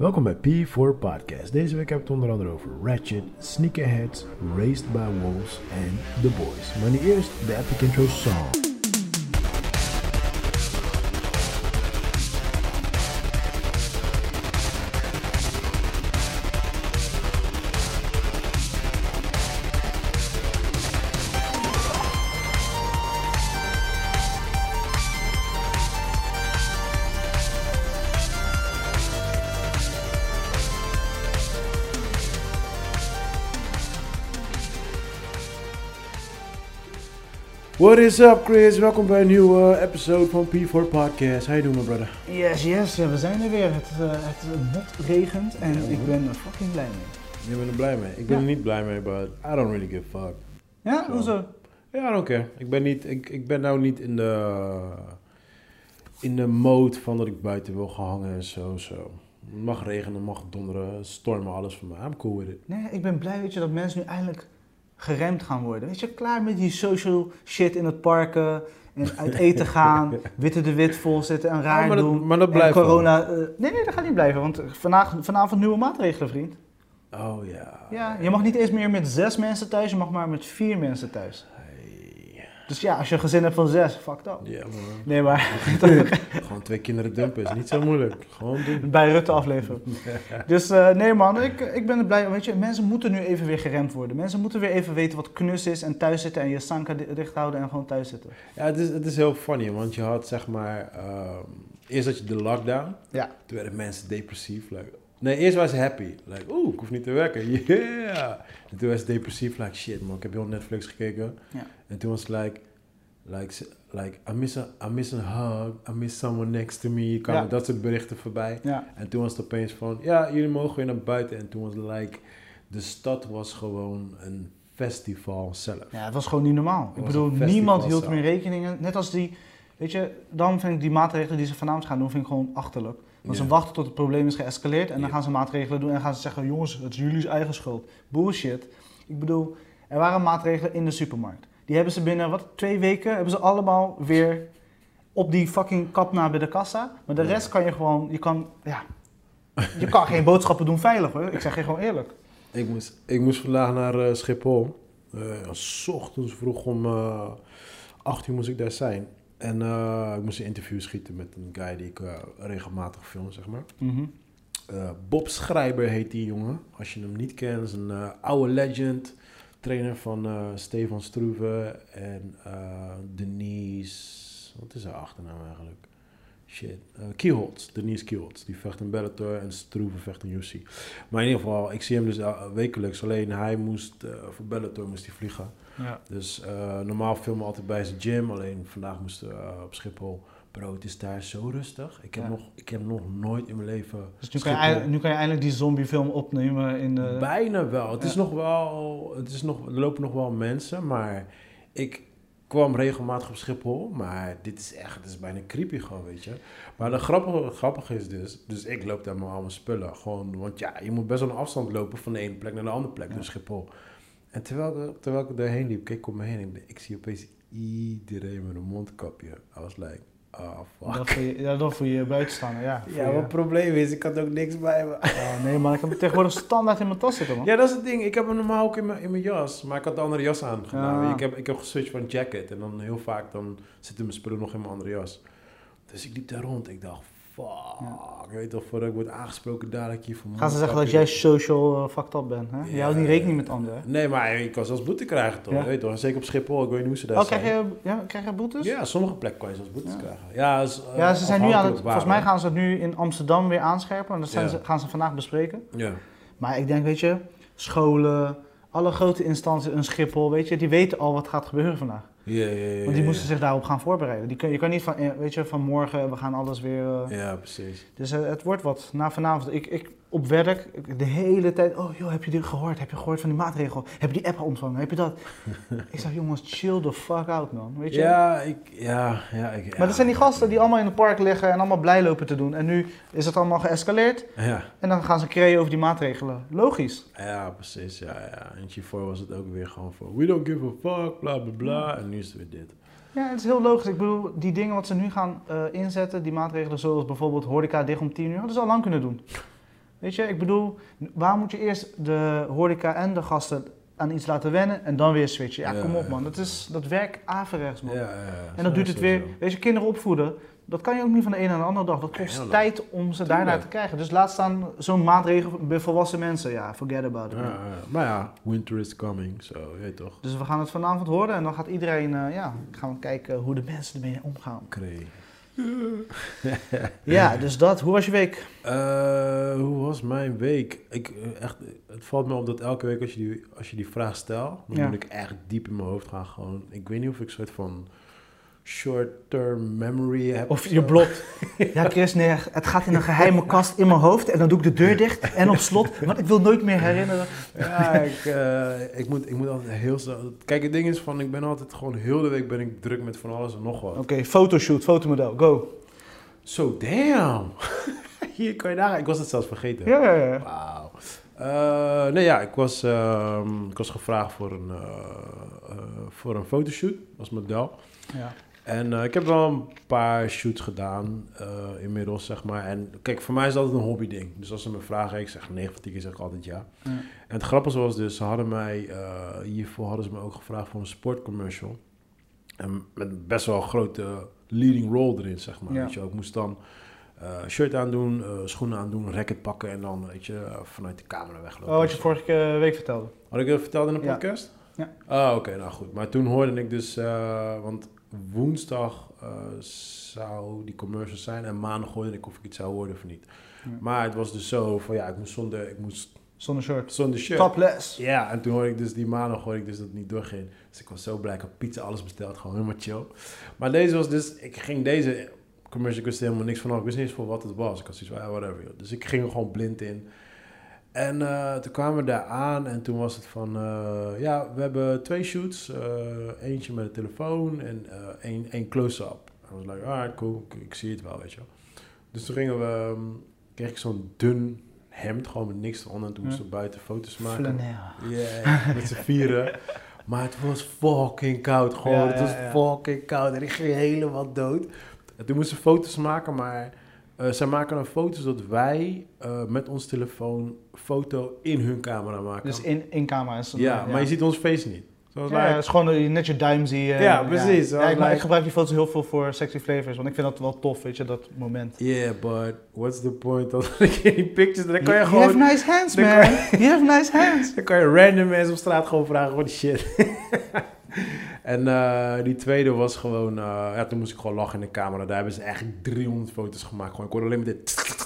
Welkom bij P4 Podcast. Deze week heb ik het onder andere over Ratchet, Sneakerheads, Raised by Wolves en The Boys. Maar nu eerst de epic intro song. What is up, Chris? Welkom bij een nieuwe episode van P4 Podcast. How you doing, my brother? Yes, yes, ja, we zijn er weer. Het, uh, het bot regent en ik ben er fucking blij mee. Je bent er blij mee. Ik ben Ja. er niet blij mee, but I don't really give a fuck. Ja, Zo. hoezo? Ja, I don't care. Ik ben, niet, ik, ik ben nou niet in de, in de mode van dat ik buiten wil gaan hangen en zo, zo. Het mag regenen, mag donderen, stormen, alles van mij. I'm cool with it. Nee, ik ben blij weet je, dat mensen nu eindelijk geremd gaan worden. Weet je, klaar met die social shit in het parken en uit eten gaan, witte de wit volzitten en raar Ja, maar dat- doen. maar dat En blijft wel. corona. eh, nee, nee, dat gaat niet blijven, want vanavond, vanavond nieuwe maatregelen, vriend. Oh ja. Ja, je mag niet eens meer met zes mensen thuis, je mag maar met vier mensen thuis. Dus ja, als je een gezin hebt van zes, fuck dat. Ja, man. Nee, maar Gewoon twee kinderen dumpen is niet zo moeilijk. Gewoon doen. bij Rutte afleveren. Dus eh, nee man, ik, ik ben er blij. Weet je, mensen moeten nu even weer geremd worden. Mensen moeten weer even weten wat knus is en thuis zitten en je sanka di- dicht houden en gewoon thuis zitten. Ja, het is, het is heel funny, want je had zeg maar... ehm, eerst had je de lockdown. Ja. Toen werden mensen depressief. Like, nee, eerst waren ze happy. Like, oeh, ik hoef niet te werken. Yeah! En toen was ze depressief. Like, shit man, ik heb heel Netflix gekeken. Ja. En toen was het like... Like, like I, miss a, I miss a hug. I miss someone next to me. kwamen Ja. dat soort berichten voorbij. Ja. En toen was het opeens van... Ja, jullie mogen weer naar buiten. En toen was het like... De stad was gewoon een festival zelf. ja, het was gewoon niet normaal. Ik was bedoel, niemand hield zelf. meer rekeningen. Net als die, weet je, dan vind ik die maatregelen die ze vanavond gaan doen, vind ik gewoon achterlijk. Want ze wachten tot het probleem is geëscaleerd en dan gaan ze maatregelen doen en gaan ze zeggen, jongens, het is jullie eigen schuld. Bullshit. Ik bedoel, er waren maatregelen in de supermarkt. Die hebben ze binnen, wat, twee weken, hebben ze allemaal weer op die fucking kap na bij de kassa. Maar de rest kan je gewoon, je kan, ja, je kan geen boodschappen doen veilig hoor. Ik zeg je gewoon eerlijk. Ik moest, ik moest vandaag naar eh, Schiphol. S ochtends vroeg om eh 8 uur moest ik daar zijn. En eh, ik moest een interview schieten met een guy die ik eh, regelmatig film, zeg maar. Mhm. Eh, Bob Schrijber heet die jongen. Als je hem niet kent, is een oude legend. Trainer van Stefan Struve en Denise... Wat is haar achternaam eigenlijk? Shit. Kielholtz. Denise Kielholtz. Die vecht in Bellator en Struve vecht in UFC. Maar in ieder geval, ik zie hem dus wekelijks. Alleen hij moest, voor Bellator moest hij vliegen. Ja. Dus eh, normaal filmen we altijd bij zijn gym. Alleen vandaag moesten we eh, op Schiphol. Bro, het is daar zo rustig. Ik heb, Ja. nog, ik heb nog nooit in mijn leven... Dus nu kan, je nu kan je eindelijk die zombiefilm opnemen in de... Bijna wel. Het is nog wel... Het is nog, er lopen nog wel mensen, maar ik kwam regelmatig op Schiphol. Maar dit is echt, het is bijna creepy gewoon, weet je. Maar de grappige, grappige is dus, dus ik loop daar met al mijn spullen. Gewoon, want ja, je moet best wel een afstand lopen van de ene plek naar de andere plek, Ja. dus Schiphol. En terwijl, ik- terwijl ik erheen liep, keek ik om me heen en ik, zie opeens iedereen met een mondkapje. I was like, oh fuck. Dat je, ja, dat voor je buitenstaander, ja. Voor Ja, je- wat het probleem is, ik had ook niks bij me. Oh, nee man, ik heb tegenwoordig standaard in mijn tas zitten man. Ja, dat is het ding. Ik heb hem normaal ook in mijn, in mijn jas. Maar ik had de andere jas aan. Ah. Ik, heb, ik heb geswitcht van jacket. En dan heel vaak dan zitten mijn spullen nog in mijn andere jas. Dus ik liep daar rond. Ik dacht, fuck. Ik weet toch, voordat ik word aangesproken dadelijk hier Gaan ze zeggen dat jij social uh, fucked up bent, hè? Ja. houdt niet rekening met anderen. Nee, maar ik kan zelfs boete krijgen toch? Ja. Weet je toch? Zeker op Schiphol. Ik weet niet hoe ze daar Oh, zijn. krijg je, ja, krijg je boetes? Ja, sommige plekken kan je zelfs boetes krijgen. Ja, is, eh, Ja, ze zijn nu aan het, afhankelijk waar, volgens mij gaan ze het nu in Amsterdam weer aanscherpen. En dat zijn ze, gaan ze vandaag bespreken. Ja. Maar ik denk, weet je, scholen, alle grote instanties, een Schiphol, weet je, die weten al wat gaat gebeuren vandaag. Ja, ja, ja, Want die moesten zich daarop gaan voorbereiden. Die kun, je kan niet van, eh, weet je, van morgen, we gaan alles weer... eh, Ja, precies. Dus eh, het wordt wat. Na vanavond, ik, ik op werk, de hele tijd, oh joh, heb je dit gehoord? Heb je gehoord van die maatregel? Heb je die app ontvangen? Heb je dat? ik zeg, jongens, chill the fuck out, man. Weet je? Ja, ik, ja, ja, ik, Maar dat zijn die gasten die allemaal in het park liggen en allemaal blij lopen te doen. En nu is het allemaal geëscaleerd Ja, en dan gaan ze creëren over die maatregelen. Logisch. ja, precies. Ja, ja. En hiervoor was het ook weer gewoon van, we don't give a fuck, bla bla bla. En nu is het weer dit. Ja, het is heel logisch. Ik bedoel, die dingen wat ze nu gaan eh, inzetten, die maatregelen zoals bijvoorbeeld horeca dicht om 10 uur, hadden ze al lang kunnen doen. Weet je, ik bedoel, waar moet je eerst de horeca en de gasten aan iets laten wennen en dan weer switchen? Ja, Ja, kom op man, dat, is, dat werkt averechts man. Ja, ja, ja, en dan duurt het weer, weet je, kinderen opvoeden, dat kan je ook niet van de ene naar de andere dag. Dat kost tijd om ze daarnaar te krijgen. Dus laat staan zo'n maatregel bij volwassen mensen, ja, forget about it. Ja, ja. Maar ja, winter is coming, zo, je weet toch. Dus we gaan het vanavond horen en dan gaat iedereen, eh, ja, gaan we kijken hoe de mensen ermee omgaan. Kree. Ja, dus dat. Hoe was je week? Eh, hoe was mijn week? Ik, eh, echt, het valt me op dat elke week als je die, als je die vraag stelt, dan Ja. moet ik echt diep in mijn hoofd gaan. Gewoon, ik weet niet of ik soort van short-term memory heb. Of je blokt. Ja, Chris, nee, het gaat in een geheime kast in mijn hoofd en dan doe ik de deur dicht en op slot, want ik wil nooit meer herinneren. Ja, ik, eh, ik, moet, ik moet altijd heel snel... Kijk, het ding is van, ik ben altijd gewoon heel de week ben ik druk met van alles en nog wat. Oké, fotoshoot, fotomodel, go. Zo, damn! Hier kan je nagaan. Ik was het zelfs vergeten. Ja, ja, ja. Wauw. Eh, nee, ja, ik was, ehm, ik was gevraagd voor een, eh, eh, voor een fotoshoot als model. ja. En eh, ik heb wel een paar shoots gedaan eh, inmiddels, zeg maar. En kijk, voor mij is dat altijd een hobbyding. Dus als ze me vragen, ik zeg 9 van 10 keer zeg ik altijd ja. Ja. En het grappige was dus, ze hadden mij, eh, hiervoor hadden ze me ook gevraagd voor een sportcommercial. En met best wel een grote leading role erin, zeg maar. Ja. Weet je, ik moest dan shirt aandoen, schoenen aandoen, racket pakken en dan, weet je, vanuit de camera weglopen. Oh, wat je vorige week vertelde. Had ik dat verteld in de Ja. podcast? Ja. Ah, oké, nou goed. Maar toen hoorde ik dus, want woensdag eh, zou die commercial zijn en maandag hoorde ik of ik iets zou horen of niet. Ja. Maar het was dus zo van ja, ik moest zonder, ik moest Zonder shirt. zonder shirt. Topless. Ja, en toen hoorde ik dus die maandag hoorde ik dus dat het niet doorging. Dus ik was zo blij. Ik had pizza, alles besteld. Gewoon helemaal chill. Maar deze was dus... Ik ging deze commercial, ik wist helemaal niks van af. Ik wist niet eens voor wat het was. Ik had zoiets van, ja, whatever. joh. Dus ik ging er gewoon blind in. En eh, toen kwamen we daar aan en toen was het van... eh, ja, we hebben twee shoots. eh, eentje met de telefoon en één, één close-up. I was like, alright, cool. Ik, ik zie het wel, weet je wel. Dus toen gingen we... ehm, kreeg ik zo'n dun hemd, gewoon met niks eronder. En toen moesten we buiten foto's maken. Flanel. Ja, met z'n vieren. Maar het was fucking koud. Gewoon, Ja, het ja, was ja. fucking koud. En ik ging helemaal dood. En toen moesten we foto's maken, maar eh, zij maken dan foto's dat wij eh, met ons telefoon foto in hun camera maken. Dus in, in camera is het- ja, maar je ziet ons face niet. Zoals Ja, het is gewoon net je duim zie je. Ja, precies. Ja, ik, maar Like- ik gebruik die foto's heel veel voor sexy flavors, want ik vind dat wel tof, weet je, dat moment. Yeah, but what's the point? In die pictures, dan kan je You gewoon... have nice hands, man. You have nice hands. Dan kan je random mensen op straat gewoon vragen, what the shit. en eh, die tweede was gewoon, eh, ja, toen moest ik gewoon lachen in de camera. Daar hebben ze echt 300 foto's gemaakt. Gewoon, ik hoorde alleen maar dit.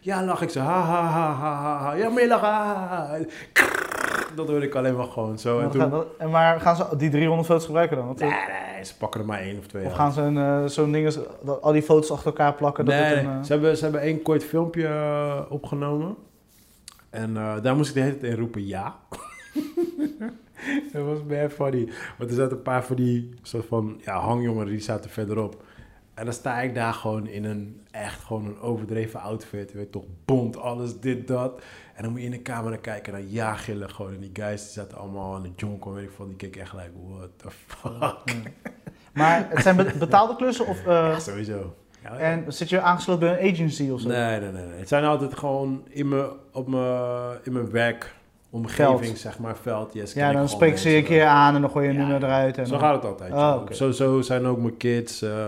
Ja, lach ik zo, ha, ha, ha, ha, ha. Ja, meer lachen, ha, ha, ha. Dat hoorde ik alleen maar gewoon zo. En toen, gaan- en maar gaan ze die 300 foto's gebruiken dan? Nee, nee, ze pakken er maar één of twee Of gaan ze een, eh, zo'n ding, dat al die foto's achter elkaar plakken? Dat nee, het een, ze, hebben, ze hebben één kort filmpje opgenomen. En daar moest ik de hele tijd in roepen ja. Dat was bad funny. Want er zaten een paar van die soort van ja, hangjongeren die zaten verderop. En dan sta ik daar gewoon in een echt gewoon een overdreven outfit. Je weet toch, bont, alles, dit, dat. En dan moet je in de camera kijken en dan ja gillen gewoon. En die guys die zaten allemaal aan de jonko, weet ik van. Die keken echt like, what the fuck. Maar het zijn be- betaalde klussen of... eh, Ja, sowieso. Ja, en zit je aangesloten bij een agency of zo? Nee, nee, nee. Het zijn altijd gewoon in mijn, op mijn, in mijn werkomgeving, Veld. zeg maar, veld. Yes, Ja, dan spreek ze je keer aan en dan gooi je een Ja. nummer eruit. En Zo dan- gaat het altijd. Oh, zo. Zo, zo zijn ook mijn kids. eh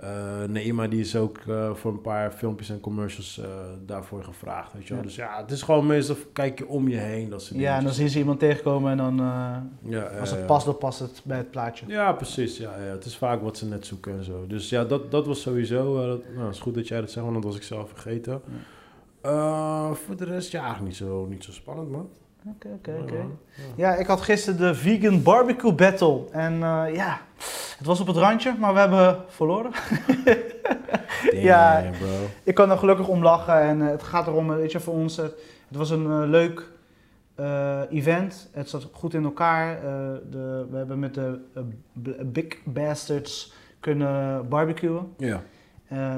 eh, Neima die is ook eh, voor een paar filmpjes en commercials daarvoor gevraagd. Weet je wel. Ja. Dus ja, het is gewoon meestal kijk je om je heen. Dat soort Ja, en dan zien ze iemand tegenkomen en dan, ja, als het past, dan past het bij het plaatje. Ja, precies. Ja, ja, het is vaak wat ze net zoeken en zo. Dus ja, dat, dat was sowieso... dat, nou, het is goed dat jij dat zegt, want dat was ik zelf vergeten. Eh, voor de rest, ja, niet zo, niet zo spannend, man. Oké, oké, oké. Ja, Ja, ik had gisteren de Vegan Barbecue Battle. En eh, ja, het was op het randje, maar we hebben verloren. Ja. Bro. Ik kan er gelukkig om lachen en eh, het gaat erom, weet je, voor ons, het was een leuk event. Het zat goed in elkaar. De, we hebben met de Big Bastards kunnen barbecuen. Ja,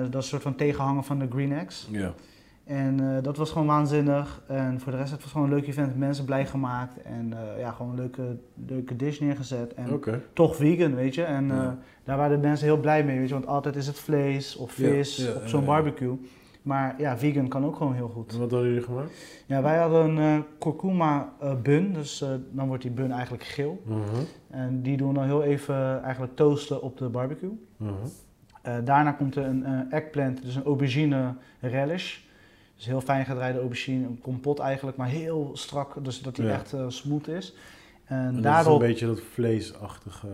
dat is een soort van tegenhanger van de Green X. ja. En eh, dat was gewoon waanzinnig. En voor de rest, het was gewoon een leuk event. Mensen blij gemaakt. En eh, ja, gewoon een leuke, leuke dish neergezet. En toch vegan, weet je. En eh, daar waren de mensen heel blij mee, weet je. Want altijd is het vlees of vis ja, op zo'n barbecue. Maar ja, vegan kan ook gewoon heel goed. En wat hadden jullie gemaakt? Ja, wij hadden een kurkuma bun, dus dan wordt die bun eigenlijk geel. Mhm, En die doen we dan heel even eigenlijk toasten op de barbecue. Eh, daarna komt er een eggplant, dus een aubergine relish. Dus heel fijn gedraaide aubergine, een kompot eigenlijk, maar heel strak, dus dat die Ja. echt eh, smooth is. En, En dat is een beetje dat vleesachtige...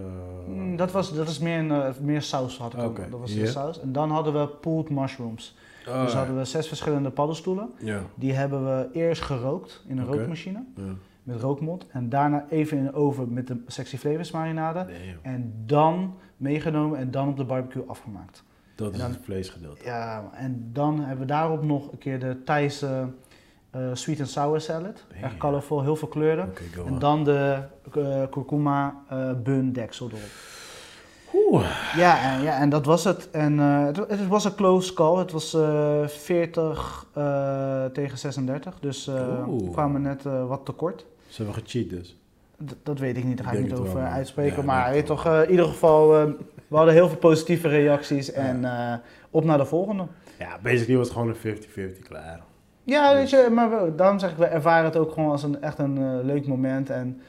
Mm, dat, was, dat is meer, een, eh, meer saus had ik ook. Dat was de saus. En dan hadden we pulled mushrooms. Oh, dus hadden we zes verschillende paddenstoelen. Ja. Die hebben we eerst gerookt in een rookmachine ja. met rookmot. En daarna even in de oven met de sexy flavors marinade. Nee. En dan meegenomen en dan op de barbecue afgemaakt. Dat is dan- het vleesgedeelte. Ja, en dan hebben we daarop nog een keer de Thaise eh, sweet and sour salad. Hey. Echt colorful, heel veel kleuren. En dan de eh, kurkuma eh, bun deksel erop. Oeh. Ja, en, ja, en dat was het. En het, het was een close call. Het was eh 40 eh, tegen 36. Dus we kwamen net wat tekort. Ze hebben gecheat dus. Dat weet ik niet, daar ga Ik ik niet over wel, uitspreken. Ja, maar weet toch, eh, in ieder geval, eh, we hadden heel veel positieve reacties. En eh, op naar de volgende. Ja, basically was het gewoon een 50-50 klaar. Ja, weet je, maar wel, daarom zeg ik, we ervaren het ook gewoon als een, echt een leuk moment. En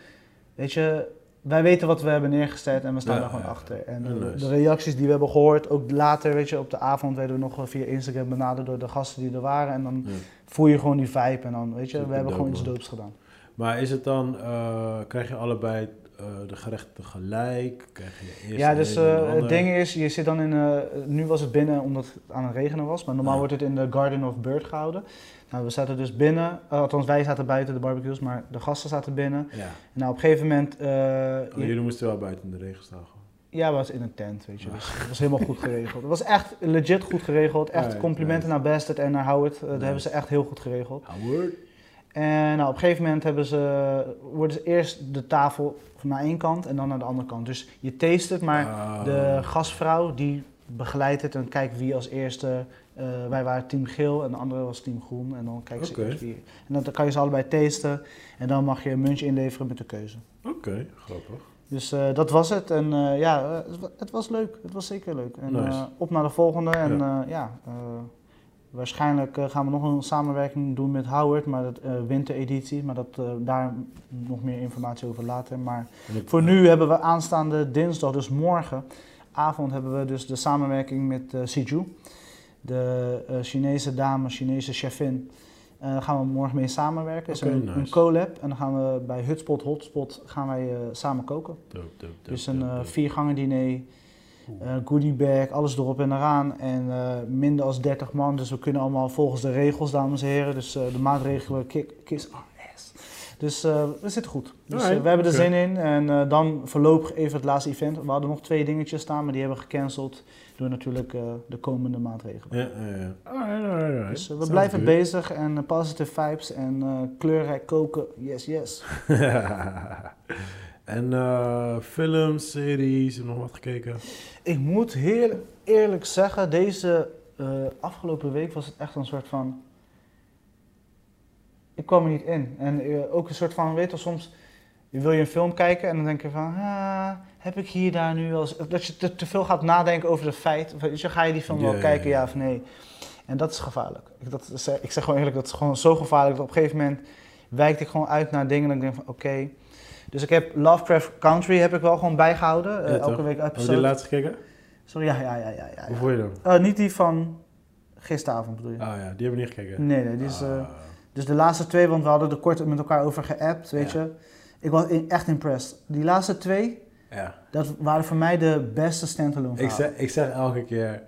weet je, wij weten wat we hebben neergezet en we staan Ja, daar gewoon ja. achter. En de reacties die we hebben gehoord, ook later, weet je, op de avond werden we nog wel via Instagram benaderd door de gasten die er waren. En dan Ja. voel je gewoon die vibe en dan, weet je, we hebben gewoon iets doops gedaan. Maar is het dan, eh, krijg je allebei eh, de gerechten tegelijk? Krijg je eerst Ja, dus eh, het ding is, je zit dan in, nu was het binnen omdat het aan het regenen was, maar normaal Ja. wordt het in de Garden of Bird gehouden. Nou, we zaten dus binnen, althans wij zaten buiten de barbecues, maar de gasten zaten binnen. Ja. En nou, op een gegeven moment, Oh, je- jullie moesten wel buiten in de regen staan. gewoon. ja, we was in een tent, weet je, dus het was helemaal goed geregeld. Het was echt legit goed geregeld, echt complimenten naar Bastard en naar Howard, dat hebben ze echt heel goed geregeld. Howard? En nou, op een gegeven moment hebben ze, worden ze eerst de tafel naar één kant en dan naar de andere kant. Dus je taste het, maar Ah. de gastvrouw die begeleidt het en kijkt wie als eerste. eh, wij waren team geel en de andere was team groen. En dan kijken ze eerst wie. En dan kan je ze allebei tasten. En dan mag je een muntje inleveren met de keuze. Oké, grappig. Dus eh, dat was het. En eh, ja, het, wa- het was leuk. Het was zeker leuk. En Nice. op naar de volgende. En Ja. ja, ja waarschijnlijk eh, gaan we nog een samenwerking doen met Howard. Maar dat eh, wintereditie. Maar dat, eh, daar nog meer informatie over later. Maar voor nu hebben we aanstaande dinsdag, dus morgenavond, hebben we dus de samenwerking met uh, Siju. De Chinese dame, Chinese chefin. Daar gaan we morgen mee samenwerken. Is een, nice. een collab. En dan gaan we bij Hutspot Hotspot gaan wij samen koken. Dope, dope, dope, dus een viergangen diner, Oeh. eh goodie bag, alles erop en eraan. En eh, minder als 30 man, dus we kunnen allemaal volgens de regels, dames en heren. Dus eh, de maatregelen kick, kiss our ass. Dus we zitten goed. Dus we hebben er zin in. En dan voorlopig even het laatste event. We hadden nog twee dingetjes staan, maar die hebben we gecanceld. Door natuurlijk de komende maatregelen. Ja, ja, ja. Dus we blijven bezig en positive vibes en kleurrijk koken. Yes, yes. en eh films, series, heb je nog wat gekeken? Ik moet heel eerlijk zeggen, deze eh, afgelopen week was het echt een soort van. Ik kwam er niet in. En eh, ook een soort van, weet je, soms wil je een film kijken en dan denk je van, ah, heb ik hier daar nu wel. Dat je te, te veel gaat nadenken over de feit. Weet je, ga je die film wel kijken, ja. of nee? En dat is gevaarlijk. Ik, dat, is- ik zeg gewoon eerlijk, dat is gewoon zo gevaarlijk dat op een gegeven moment wijkt ik gewoon uit naar dingen en ik denk van, oké. Dus ik heb Lovecraft Country heb ik wel gewoon bijgehouden. eh, Ja, elke week Heb je episode. die laatst gekeken? Sorry, ja, ja, ja, ja. ja, Hoe vond je dan? Eh, niet die van gisteravond bedoel je? Ah ja, die hebben we niet gekeken. Nee, nee, die is, eh, Ah. dus de laatste twee, want we hadden er kort met elkaar over geappt, weet je. Ik was in- echt impressed. Die laatste twee, ja. dat waren voor mij de beste standalone Ik verhalen. zeg, ik zeg elke keer,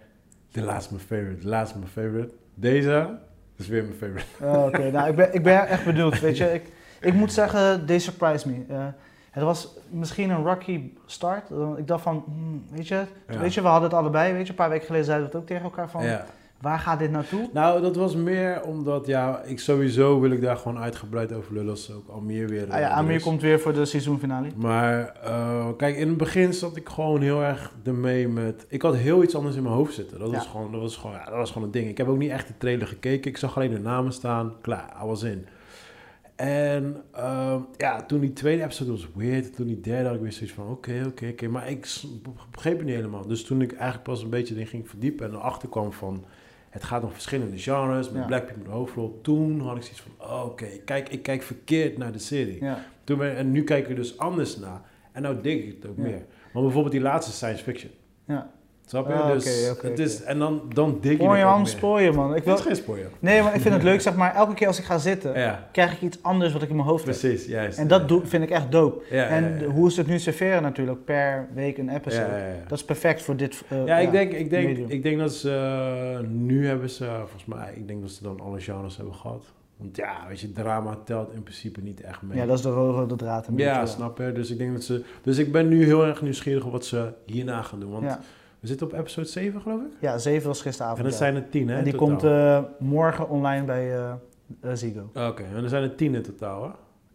de laatste mijn favorite, de laatste mijn favorite. Deze is weer mijn favorite. Oh, Oké, nou, ik ben, ik ben echt benieuwd, weet je. Ik, ik moet zeggen, they surprised me. Eh, het was misschien een rocky start. Ik dacht van, hmm, weet je, Ja. weet je, we hadden het allebei, weet je. Een paar weken geleden zeiden we het ook tegen elkaar van, Ja. waar gaat dit naartoe? Nou, dat was meer omdat, ja, ik sowieso wil ik daar gewoon uitgebreid over lullen als ook Almere weer. Ah ja, eh, Amir komt weer voor de seizoenfinale. Maar eh, kijk, in het begin zat ik gewoon heel erg ermee met... Ik had heel iets anders in mijn hoofd zitten. Dat, Ja. was, gewoon, dat, was, gewoon, ja, dat was gewoon een ding. Ik heb ook niet echt de trailer gekeken. Ik zag alleen de namen staan. Klaar, I was in. En ehm, ja, toen die tweede episode was weird. Toen die derde had ik weer zoiets van... Oké, oké, oké. Maar ik begreep het niet helemaal. Dus toen ik eigenlijk pas een beetje erin ging verdiepen... en erachter kwam van... Het gaat om verschillende genres, met Ja. black people in de hoofdrol. Toen had ik zoiets van, oh, oké, kijk, ik kijk verkeerd naar de serie. Ja. Toen ben, en nu kijk ik er dus anders naar. En nou denk ik het ook Ja. meer. Maar bijvoorbeeld die laatste science fiction. Ja. Snap je? Ah, dus het is. En dan, dan dik je ook man, spooien man. Ik Het wil... is geen spoiler. Nee, maar ik vind het leuk, zeg maar, elke keer als ik ga zitten, Ja, krijg ik iets anders wat ik in mijn hoofd heb. precies, juist. En dat doe, vind ik echt dope. Ja, en hoe ze het nu serveren natuurlijk, per week een episode. Ja, ja, ja. Dat is perfect voor dit eh, Ja, ik denk, ik, denk, medium. ik denk dat ze... eh, nu hebben ze, volgens mij, ik denk dat ze dan alle genres hebben gehad. Want ja, weet je, drama telt in principe niet echt mee. Ja, dat is de rode draad. Ja, snap je? Dus ik denk dat ze... Dus ik ben nu heel erg nieuwsgierig op wat ze hierna gaan doen. Want. We zitten op episode 7, geloof ik. ja, 7 was gisteravond. En dat ja. zijn er 10, hè? En die totaal. komt eh, morgen online bij eh, Ziggo. Oké, en er zijn er 10 in totaal, hè?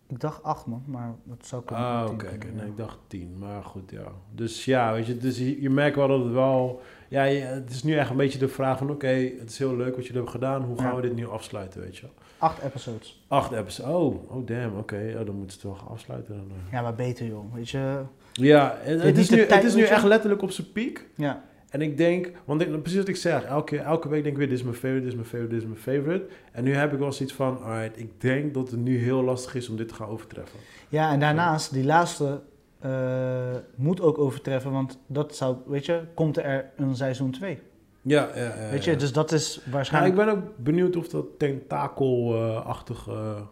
Ik dacht 8 man, maar dat zou kunnen. Ah, 10 oké, oké. ja. Nee, ik dacht 10, maar goed, ja. Dus ja, weet je, dus je, je merkt wel dat het wel... Ja, het is nu echt een beetje de vraag van, oké, het is heel leuk wat jullie hebben gedaan. Hoe gaan Ja. we dit nu afsluiten, weet je wel? 8 episodes. Acht episodes. Oh, oh damn, oké. Oh, dan moeten ze het wel gaan afsluiten. Dan. Ja, maar beter joh. Weet je. Ja, en het is, nu, het is nu echt letterlijk op zijn piek. Ja. En ik denk, want ik, precies wat ik zeg, elke, elke week denk ik weer, dit is mijn favorite, dit is mijn favorite, dit is mijn favorite. En nu heb ik wel zoiets van, alright, ik denk dat het nu heel lastig is om dit te gaan overtreffen. Ja, en daarnaast, die laatste eh, moet ook overtreffen, want dat zou, weet je, komt er een seizoen 2. Ja, ja, ja. weet je, ja. dus dat is waarschijnlijk... ik ben ook benieuwd of dat tentakelachtige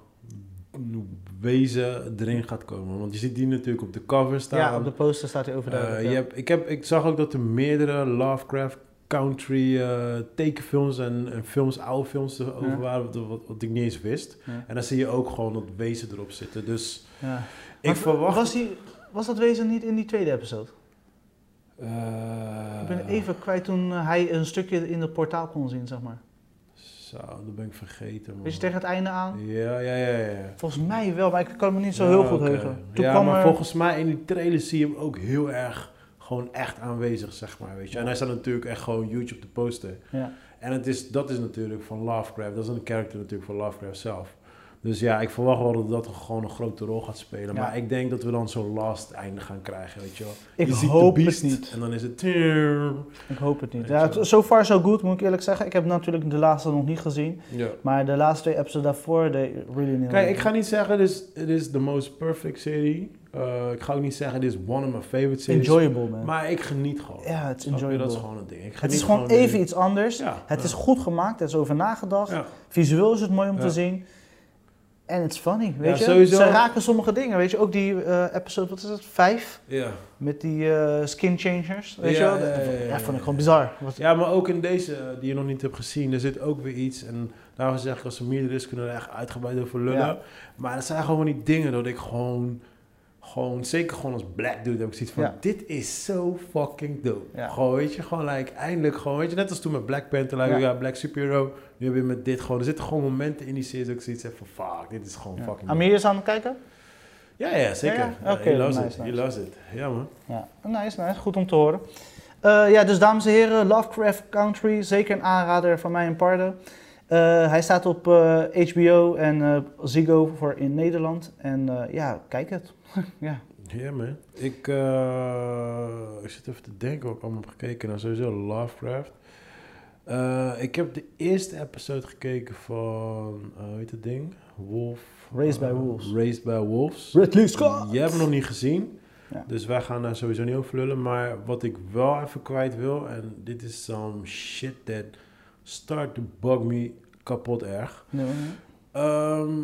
wezen erin gaat komen. Want je ziet die natuurlijk op de cover staan. ja, op de poster staat hij overduidelijk. je ja. hebt, ik, heb, ik zag ook dat er meerdere Lovecraft country eh, tekenfilms en, en films, oude films erover Ja. waren, wat, wat, wat ik niet eens wist. Ja. En dan zie je ook gewoon dat wezen erop zitten. Dus Ja. ik Maar verwacht... Was, die, was dat wezen niet in die tweede episode? Eh, ik ben even kwijt toen hij een stukje in het portaal kon zien, zeg maar. Zo, dat ben ik vergeten, man. Weet je, tegen het einde aan? Ja, ja, ja, ja. Volgens mij wel, maar ik kan me niet zo Ja, heel goed oké. heugen. Toen ja, kwam maar er- volgens mij in die trailer zie je hem ook heel erg gewoon echt aanwezig, zeg maar, weet je. En hij staat natuurlijk echt gewoon huge op de poster. Ja. En het is, dat is natuurlijk van Lovecraft, dat is een karakter natuurlijk van Lovecraft zelf. Dus ja, ik verwacht wel dat dat gewoon een grote rol gaat spelen. Ja. Maar ik denk dat we dan zo'n last einde gaan krijgen, weet je wel. Ik je ziet hoop de het beest niet. En dan is het... Ik hoop het niet. Ja, het- so far so good, moet ik eerlijk zeggen. Ik heb natuurlijk de laatste nog niet gezien. Ja. Maar de laatste twee episodes daarvoor, they really Kijk, ik ga niet zeggen, dit is, het is the most perfect serie. Eh, ik ga ook niet zeggen, dit is one of my favorite series. Enjoyable, man. Maar ik geniet gewoon. ja, het is enjoyable. Dat is gewoon een ding. Ik het is gewoon even iets anders. Ja, Het ja. is goed gemaakt, er is over nagedacht. Ja. Visueel is het mooi om Ja. te zien. En it's funny, weet je. sowieso. Ze raken sommige dingen, weet je. Ook die eh, episode, wat is het, vijf? Ja. Met die eh, skin changers, weet Ja, je wel. ja, Dat ja, ja, ja. vond ik gewoon bizar. Wat- ja, maar ook in deze eh, die je nog niet hebt gezien, er zit ook weer iets. En daarom zeg ik, als er meerdere is, kunnen we er echt uitgebreid over lullen. Ja. Maar er zijn gewoon die dingen dat ik gewoon, gewoon, zeker gewoon als black dude, heb ik zoiets van, Ja. dit is zo fucking dope. Ja. Gewoon, weet je, gewoon like, eindelijk gewoon, weet je, net als toen met Black Panther, like, Ja. ja. Black Superhero, nu heb je met dit gewoon, er zitten gewoon momenten in die serie dat ik zoiets heb van, fuck, dit is gewoon fucking. Amir is aan het kijken? Ja, ja, zeker. Ja, oké, he loves nice, it, he loves it. Ja, man. Ja, nice, nice. Goed om te horen. Eh, ja, dus dames en heren, Lovecraft Country, zeker een aanrader van mij en Parde. Eh, hij staat op HBO en eh, Ziggo voor in Nederland. En ja, kijk het. ja. Ja, man. Ik, ik zit even te denken wat ik allemaal heb gekeken. Nou, sowieso Lovecraft. Eh, ik heb de eerste episode gekeken van, eh hoe heet het ding? Wolf. Raised by eh, Wolves. Raised by Wolves. Ridley Scott! Je hebt hem nog niet gezien. Ja. Dus wij gaan daar sowieso niet over lullen. Maar wat ik wel even kwijt wil, en dit is some shit that start to bug me kapot erg. Nee, nee. Ehm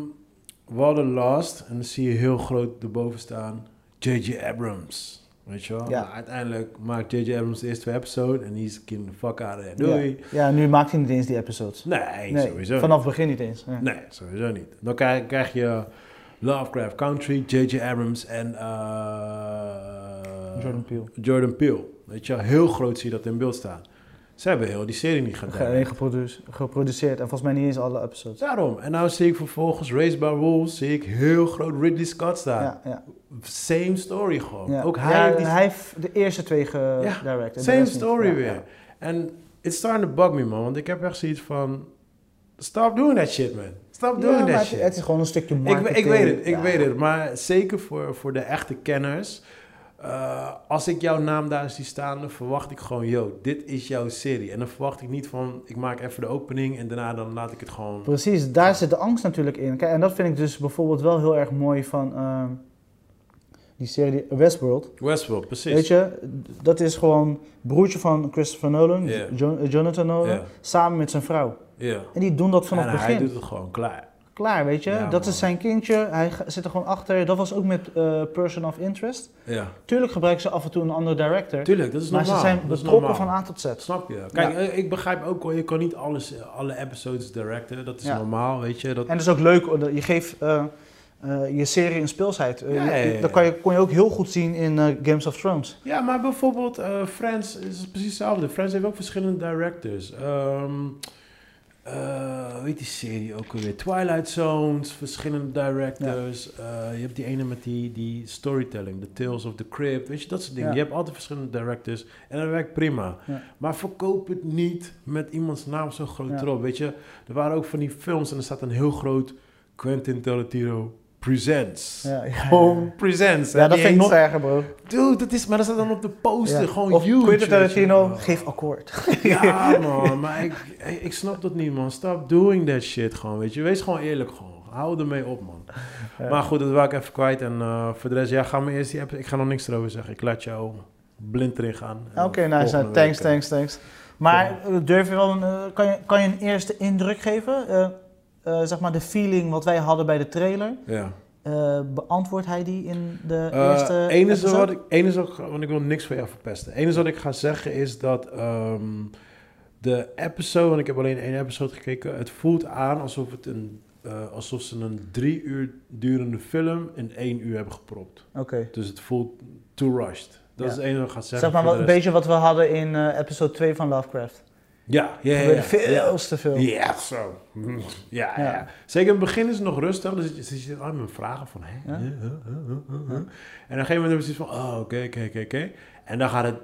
we hadden Last en dan zie je heel groot erboven staan J.J. Abrams. Weet je wel? Ja. Nou, uiteindelijk maakt J.J. Abrams de eerste episode en he's getting the fuck out of there. Doei. Ja. ja, nu maakt hij niet eens die episodes. Nee, Nee, sowieso vanaf het begin niet eens. Ja. Nee, sowieso niet. Dan krijg, krijg je Lovecraft Country, J.J. Abrams en eh, Jordan Peele. Jordan Peele. Weet je wel? Heel groot zie je dat in beeld staan. Ze hebben heel die serie niet gedaan. Geproduce- geproduceerd en volgens mij niet eens alle episodes. Daarom. En nou zie ik vervolgens Raised by Wolves, zie ik heel groot Ridley Scott staan. Ja, ja. Same story gewoon. ja. Ook hij Ja, heeft die hij heeft de eerste twee gedirect. Same story weer. En it's starting to bug me, man. Want ik heb echt zoiets van... Stop doing that shit, man. Stop doing that het, shit. het is gewoon een stukje ik, marketing. ik weet het, ik weet het. Maar zeker voor, voor de echte kenners... eh, als ik jouw naam daar zie staan, dan verwacht ik gewoon, yo, dit is jouw serie. En dan verwacht ik niet van, ik maak even de opening en daarna dan laat ik het gewoon... Precies, daar zit de angst natuurlijk in. Kijk, en dat vind ik dus bijvoorbeeld wel heel erg mooi van ehm, die serie Westworld. Westworld, precies. Weet je, dat is gewoon broertje van Christopher Nolan, Jonathan Nolan, samen met zijn vrouw. Ja. En die doen dat vanaf het hij begin. doet het gewoon klaar. Klaar, weet je. Ja, dat is zijn kindje, hij zit er gewoon achter. Dat was ook met eh, Person of Interest. Ja. Tuurlijk gebruiken ze af en toe een andere director. Tuurlijk, dat is maar normaal. ze zijn betrokken van A tot Z. Snap je? Kijk, eh, ik begrijp ook je kan niet alles, alle episodes directen. Dat is Ja. normaal, weet je. Dat, En dat is ook leuk, omdat je geeft eh, eh, je serie een speelsheid. Eh, Ja, ja, ja, ja. Dat kan je, kon je ook heel goed zien in eh, Games of Thrones. Ja, maar bijvoorbeeld eh Friends is precies hetzelfde. Friends heeft ook verschillende directors. Ehm hoe heet die serie ook alweer? Twilight Zones, verschillende directors. Eh, je hebt die ene met die, die storytelling, The Tales of the Crypt, weet je, dat soort dingen. Ja. Je hebt altijd verschillende directors en dat werkt prima. Ja. Maar verkoop het niet met iemands naam zo groot erop, weet je. Er waren ook van die films en er staat een heel groot Quentin Tarantino Presents. Ja, ja, Gewoon Presents. Ja, dat vind ik nog erger, bro. Dude, dat is, maar dat staat dan op de poster. Gewoon of huge. Quentin. Tarantino, geef akkoord. Ja, man. Maar ik, ik, snap dat niet, man. Stop doing that shit gewoon, weet je. Wees gewoon eerlijk, gewoon. Hou ermee op, man. Maar goed, dat wou ik even kwijt. En eh, voor de rest, ja, ga maar eerst die app. Ik ga nog niks erover zeggen. Ik laat jou blind erin gaan. Oké, nice. nou, thanks, eh, thanks, thanks. Maar eh, durf je wel een, kan, je, kan je een eerste indruk geven? Eh, zeg maar de feeling wat wij hadden bij de trailer. Ja. Eh, beantwoordt hij die in de Eh, eerste enige episode? wat ik, enige wat, want ik wil niks van jou verpesten. Enige wat ik ga zeggen is dat ehm, de episode, want ik heb alleen één episode gekeken, het voelt aan alsof, het een, alsof ze een drie uur durende film in één uur hebben gepropt. Oké. Dus het voelt too rushed. Dat Ja. is het enige wat ik ga zeggen. Zeg maar wat, een beetje wat we hadden in episode 2 van Lovecraft. Ja, ja, ja. veel te veel. Ja, zo. Mm, Ja, ja. Ja. Zeker in het begin is het nog rustig. Dus je- zit aan met vragen van... Hè? Ja. En op een gegeven moment hebben ze van... Oh, oké, oké, oké. En dan gaat het...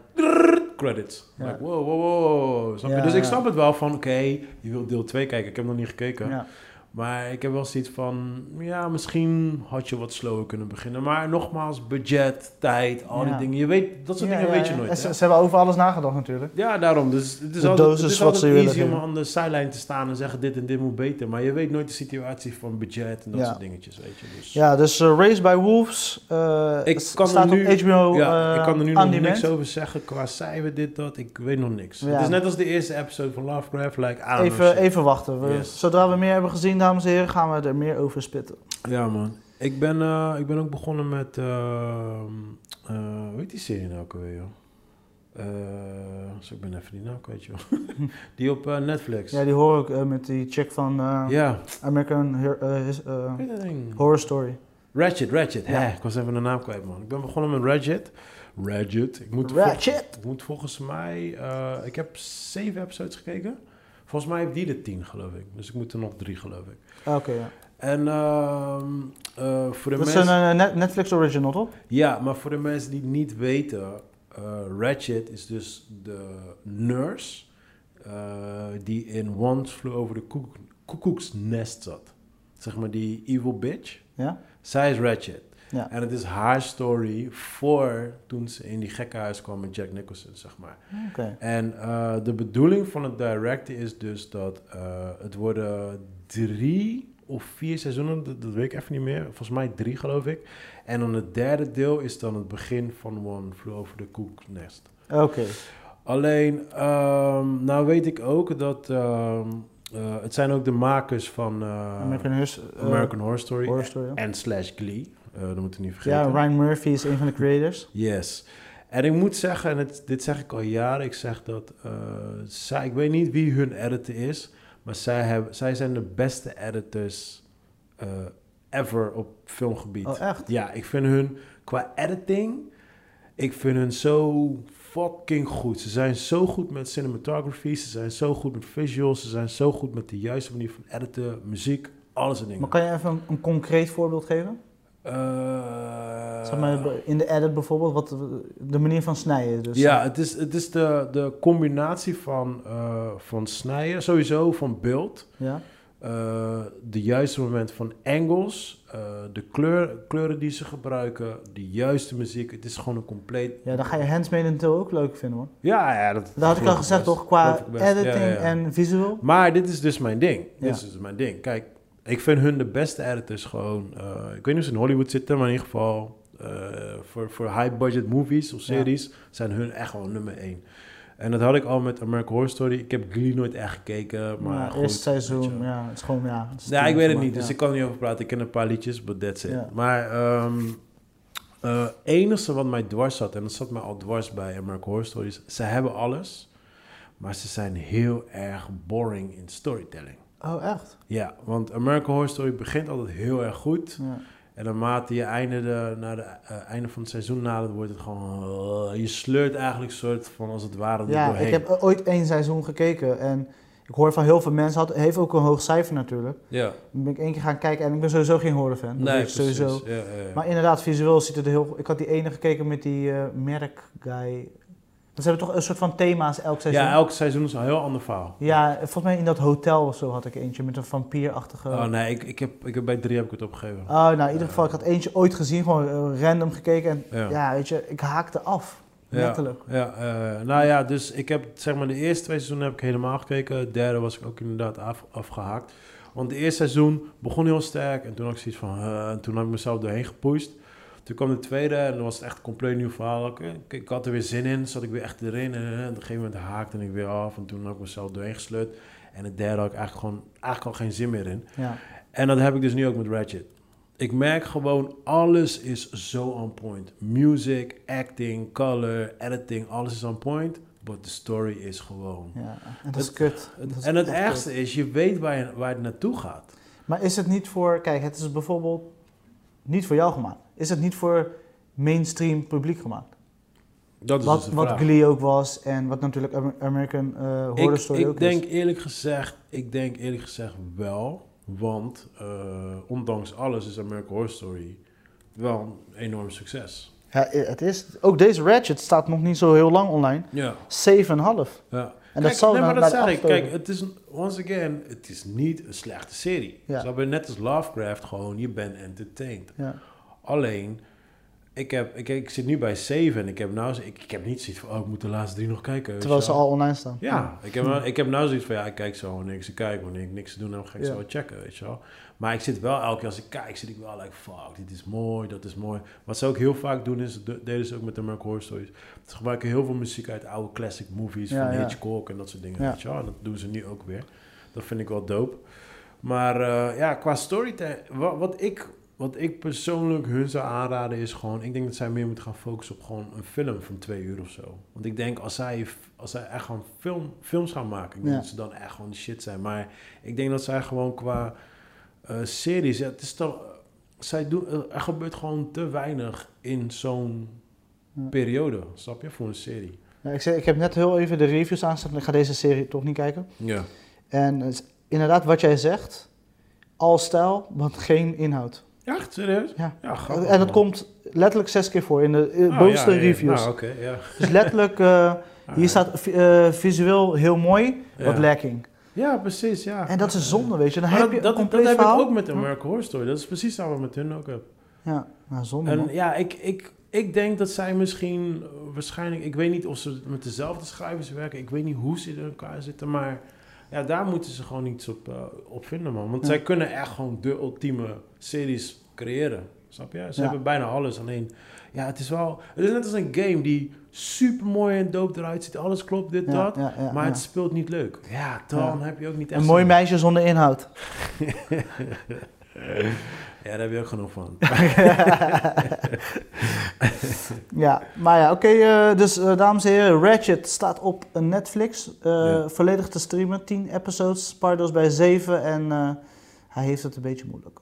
Credits. Like, wow, wow, wow. Snap je? Ja, dus ik snap het wel van... Oké, je wilt deel 2 kijken. Ik heb nog niet gekeken. Maar ik heb wel zoiets van... Ja, misschien had je wat slower kunnen beginnen. Maar nogmaals, budget, tijd, al die Ja. dingen. Je weet... Dat soort Ja, dingen ja, weet je nooit. Ze, ze hebben over alles nagedacht natuurlijk. Ja, daarom. Dus het is De altijd, het is wat altijd ze willen easy om aan de sideline te staan en zeggen dit en dit moet beter. Maar je weet nooit de situatie van budget en dat soort dingetjes, weet je. Dus, Ja, dus eh, Race by Wolves eh, Ik kan er staat nu- op HBO ja, eh, ik kan er nu nog niks over zeggen qua cijfer, dit, dat. Ik weet nog niks. Het is net als de eerste episode van Lovecraft. Like, Even, even wachten. We- Yes. Zodra we meer hebben gezien, dames en heren, gaan we er meer over spitten. Ja, man. Ik ben, eh, ik ben ook begonnen met... ehm eh, hoe heet die serie nou ook alweer, joh? Eh, ik ben even die naam kwijt, joh. die op Netflix. Ja, die hoor ik met die chick van Ja, American his-? Horror Story. Ratchet, Ratchet. Ja. Ik was even de naam kwijt, man. Ik ben begonnen met Ratchet. Ratchet. Ik moet, Ratchet! Ik moet volgens mij... ik heb zeven episodes gekeken. Volgens mij heeft die de tien, geloof ik. Dus ik moet er nog drie, geloof ik. Ah, Oké, ja. En ehm, eh, voor de Dat is mensen... een eh, Net- Netflix original, toch? Ja, maar voor de mensen die het niet weten... eh Ratchet is dus de nurse... die in Once Flew Over the Koek- Koekoeksnest zat. Zeg maar die evil bitch. Ja? Zij is Ratchet. Ja. En het is haar story voor toen ze in die gekkenhuis kwam met Jack Nicholson, zeg maar. En eh, de bedoeling van het directen is dus dat eh, het worden drie of vier seizoenen, dat, dat weet ik even niet meer. Volgens mij drie, geloof ik. En dan het derde deel is dan het begin van One Flew Over the Cuckoo's Nest. Oké. Alleen, ehm, nou weet ik ook dat... ehm, eh, het zijn ook de makers van American, Horror Story Horror Story. ja. en slash Glee. Eh, dat moeten we niet vergeten. Ja, Ryan Murphy is een van de creators. Yes. En ik moet zeggen, en het, dit zeg ik al jaren, ik zeg dat eh, zij, ik weet niet wie hun editor is, maar zij, hebben, zij zijn de beste editors eh, ever op filmgebied. Oh, echt? Ja, ik vind hun qua editing, ik vind hun zo fucking goed. Ze zijn zo goed met cinematography, ze zijn zo goed met visuals, ze zijn zo goed met de juiste manier van editen, muziek, alles en dingen. Maar kan je even een, een concreet voorbeeld geven? Eh, Zeg maar in de edit bijvoorbeeld, wat de manier van snijden. Dus, ja, het is, het is de, de combinatie van, eh, van snijden, sowieso van beeld. ja. eh, de juiste moment van angles, eh, de kleur, kleuren die ze gebruiken, de juiste muziek. Het is gewoon een compleet... Ja, dan ga je Handmaiden Tale ook leuk vinden hoor. Ja, ja dat, Dat had ik al gezegd best. toch, qua. Ja, editing ja, ja. en visual. Maar dit is dus mijn ding. Dit is dus mijn ding. Kijk, ik vind hun de beste editors gewoon... eh, ik weet niet of ze in Hollywood zitten, maar in ieder geval... eh, voor, voor high-budget movies of Ja. series zijn hun echt wel nummer één. En dat had ik al met American Horror Story. Ik heb Glee nooit echt gekeken, maar Maar goed, eerste weet seizoen, ja, het is gewoon, ja. het is Ja, ik weet het niet, dus ik kan er niet over praten. Ik ken een paar liedjes, but that's it. Ja. Maar eh enige wat mij dwars zat, en dat zat mij al dwars bij American Horror Stories, ze hebben alles, maar ze zijn heel erg boring in storytelling. Oh, echt? Ja, want American Horror Story begint altijd heel erg goed. Ja. En naarmate je einde, de, naar de eh, einde van het seizoen nadert, wordt het gewoon... eh, je sleurt eigenlijk soort van als het ware Ja, doorheen. ik heb ooit één seizoen gekeken en ik hoor van heel veel mensen, had, heeft ook een hoog cijfer natuurlijk. Ja, Dan ben ik één keer gaan kijken en ik ben sowieso geen horrorfan. nee, sowieso. Ja, ja, ja. Maar inderdaad, visueel ziet het er heel... Ik had die ene gekeken met die eh merk guy. Ze hebben toch een soort van thema's elk seizoen? ja, elk seizoen is een heel ander verhaal. Ja, volgens mij in dat hotel of zo had ik eentje met een vampierachtige... Oh nee, ik, ik, heb, ik heb bij drie heb ik het opgegeven. Oh, nou in ieder geval, ik had eentje ooit gezien, gewoon eh, random gekeken. En Ja. ja. weet je, ik haakte af. Ja. Letterlijk. Ja, eh, nou ja, dus ik heb zeg maar de eerste twee seizoenen heb ik helemaal gekeken. Het derde was ik ook inderdaad af, afgehaakt. Want het eerste seizoen begon heel sterk en toen had ik zoiets van, eh, en toen heb ik mezelf doorheen gepusht. Toen kwam de tweede en dan was het echt een compleet nieuw verhaal. Ik, ik, had er weer zin in, zat ik weer echt erin en, op een gegeven moment haakte ik weer af en toen heb ik mezelf doorheen gesleurd. En het derde had ik eigenlijk gewoon eigenlijk al geen zin meer in. Ja. En dat heb ik dus nu ook met Ratchet. Ik merk gewoon, alles is zo on point. Music, acting, color, editing, alles is on point. But the story is gewoon... ja. En dat is kut. En het ergste is, je weet waar, je, waar het naartoe gaat. Maar is het niet voor... Kijk, het is bijvoorbeeld niet voor jou gemaakt. Is het niet voor mainstream publiek gemaakt? Dat is Wat, dus de wat. Glee ook was en wat natuurlijk Amer- American eh, Horror ik, Story ik ook denk is. eerlijk gezegd, ik denk eerlijk gezegd wel. Want eh, ondanks alles is American Horror Story wel een enorm succes. Ja, het is... Ook deze Ratchet staat nog niet zo heel lang online. Ja, 7,5. ja. En Kijk, dat zal nee, maar dat zeg ik. Kijk, het is, een- once again, het is niet een slechte serie. Ja. Je? Net als Lovecraft, gewoon, je bent entertained. Ja. Alleen, ik, heb, ik, ik zit nu bij 7 en ik heb nou, ik, ik heb niet zoiets van, oh, ik moet de laatste drie nog kijken. Terwijl ze al online staan. Ja, ik heb, nou- ik heb nou zoiets van, ja, ik kijk zo wanneer ik ze kijk. Wanneer ik niks te doen heb, ga ik Ja. zo wel checken, weet je wel. Maar ik zit wel, elke keer als ik kijk, zit ik wel like, fuck, dit is mooi, dat is mooi. Wat ze ook heel vaak doen, is, deden ze ook met de American Horror Stories. Ze gebruiken heel veel muziek uit oude classic movies Ja, van. Hitchcock en dat soort dingen, Ja. weet je wel. En dat doen ze nu ook weer. Dat vind ik wel dope. Maar eh, ja, qua storytelling, wat, wat, ik, wat ik persoonlijk hun zou aanraden is gewoon... Ik denk dat zij meer moeten gaan focussen op gewoon een film van twee uur of zo. Want ik denk als zij, als zij echt gewoon film, films gaan maken... Ik denk Ja. dat ze dan echt gewoon shit zijn. Maar ik denk dat zij gewoon qua eh, series... Het is toch... Zij doen, eh, er gebeurt gewoon te weinig in zo'n Ja. periode, snap je, voor een serie. Ja, ik, zeg, ik heb net heel even de reviews aanstaan. Ik ga deze serie toch niet kijken. Ja. En inderdaad wat jij zegt. Al stijl, want geen inhoud. Echt serieus? Ja. Ja, grappig, en dat komt letterlijk zes keer voor in de eh, Oh, bovenste ja, reviews. Nou. Dus letterlijk, eh, hier Ah, staat vi- eh, visueel heel mooi, wat lacking. Ja, precies, ja. En dat is zonde, weet je. Dan Maar heb dat, je dat, een compleet dat verhaal. ik ook met American Horror Story. Dat is precies wat we met hun ook hebben. Ja, nou, zonde man. En ja, ik, ik, ik denk dat zij misschien eh, waarschijnlijk... Ik weet niet of ze met dezelfde schrijvers werken. Ik weet niet hoe ze in elkaar zitten. Maar ja, daar moeten ze gewoon iets op, op vinden, man. Want Ja. zij kunnen echt gewoon de ultieme series creëren. Snap je? Ze Ja. hebben bijna alles. Alleen, ja, het is wel... Het is net als een game die super mooi en dope eruit ziet. Alles klopt, dit, Ja, dat. ja, maar het speelt niet leuk. Ja, dan heb je ook niet echt... Een mooi meisje zonder inhoud. Ja, daar heb je ook genoeg van. Ja, maar ja, oké. eh, dus eh, dames en heren, Ratchet staat op Netflix. eh. Volledig te streamen. 10 episodes. Pardos bij 7. En hij heeft het een beetje moeilijk.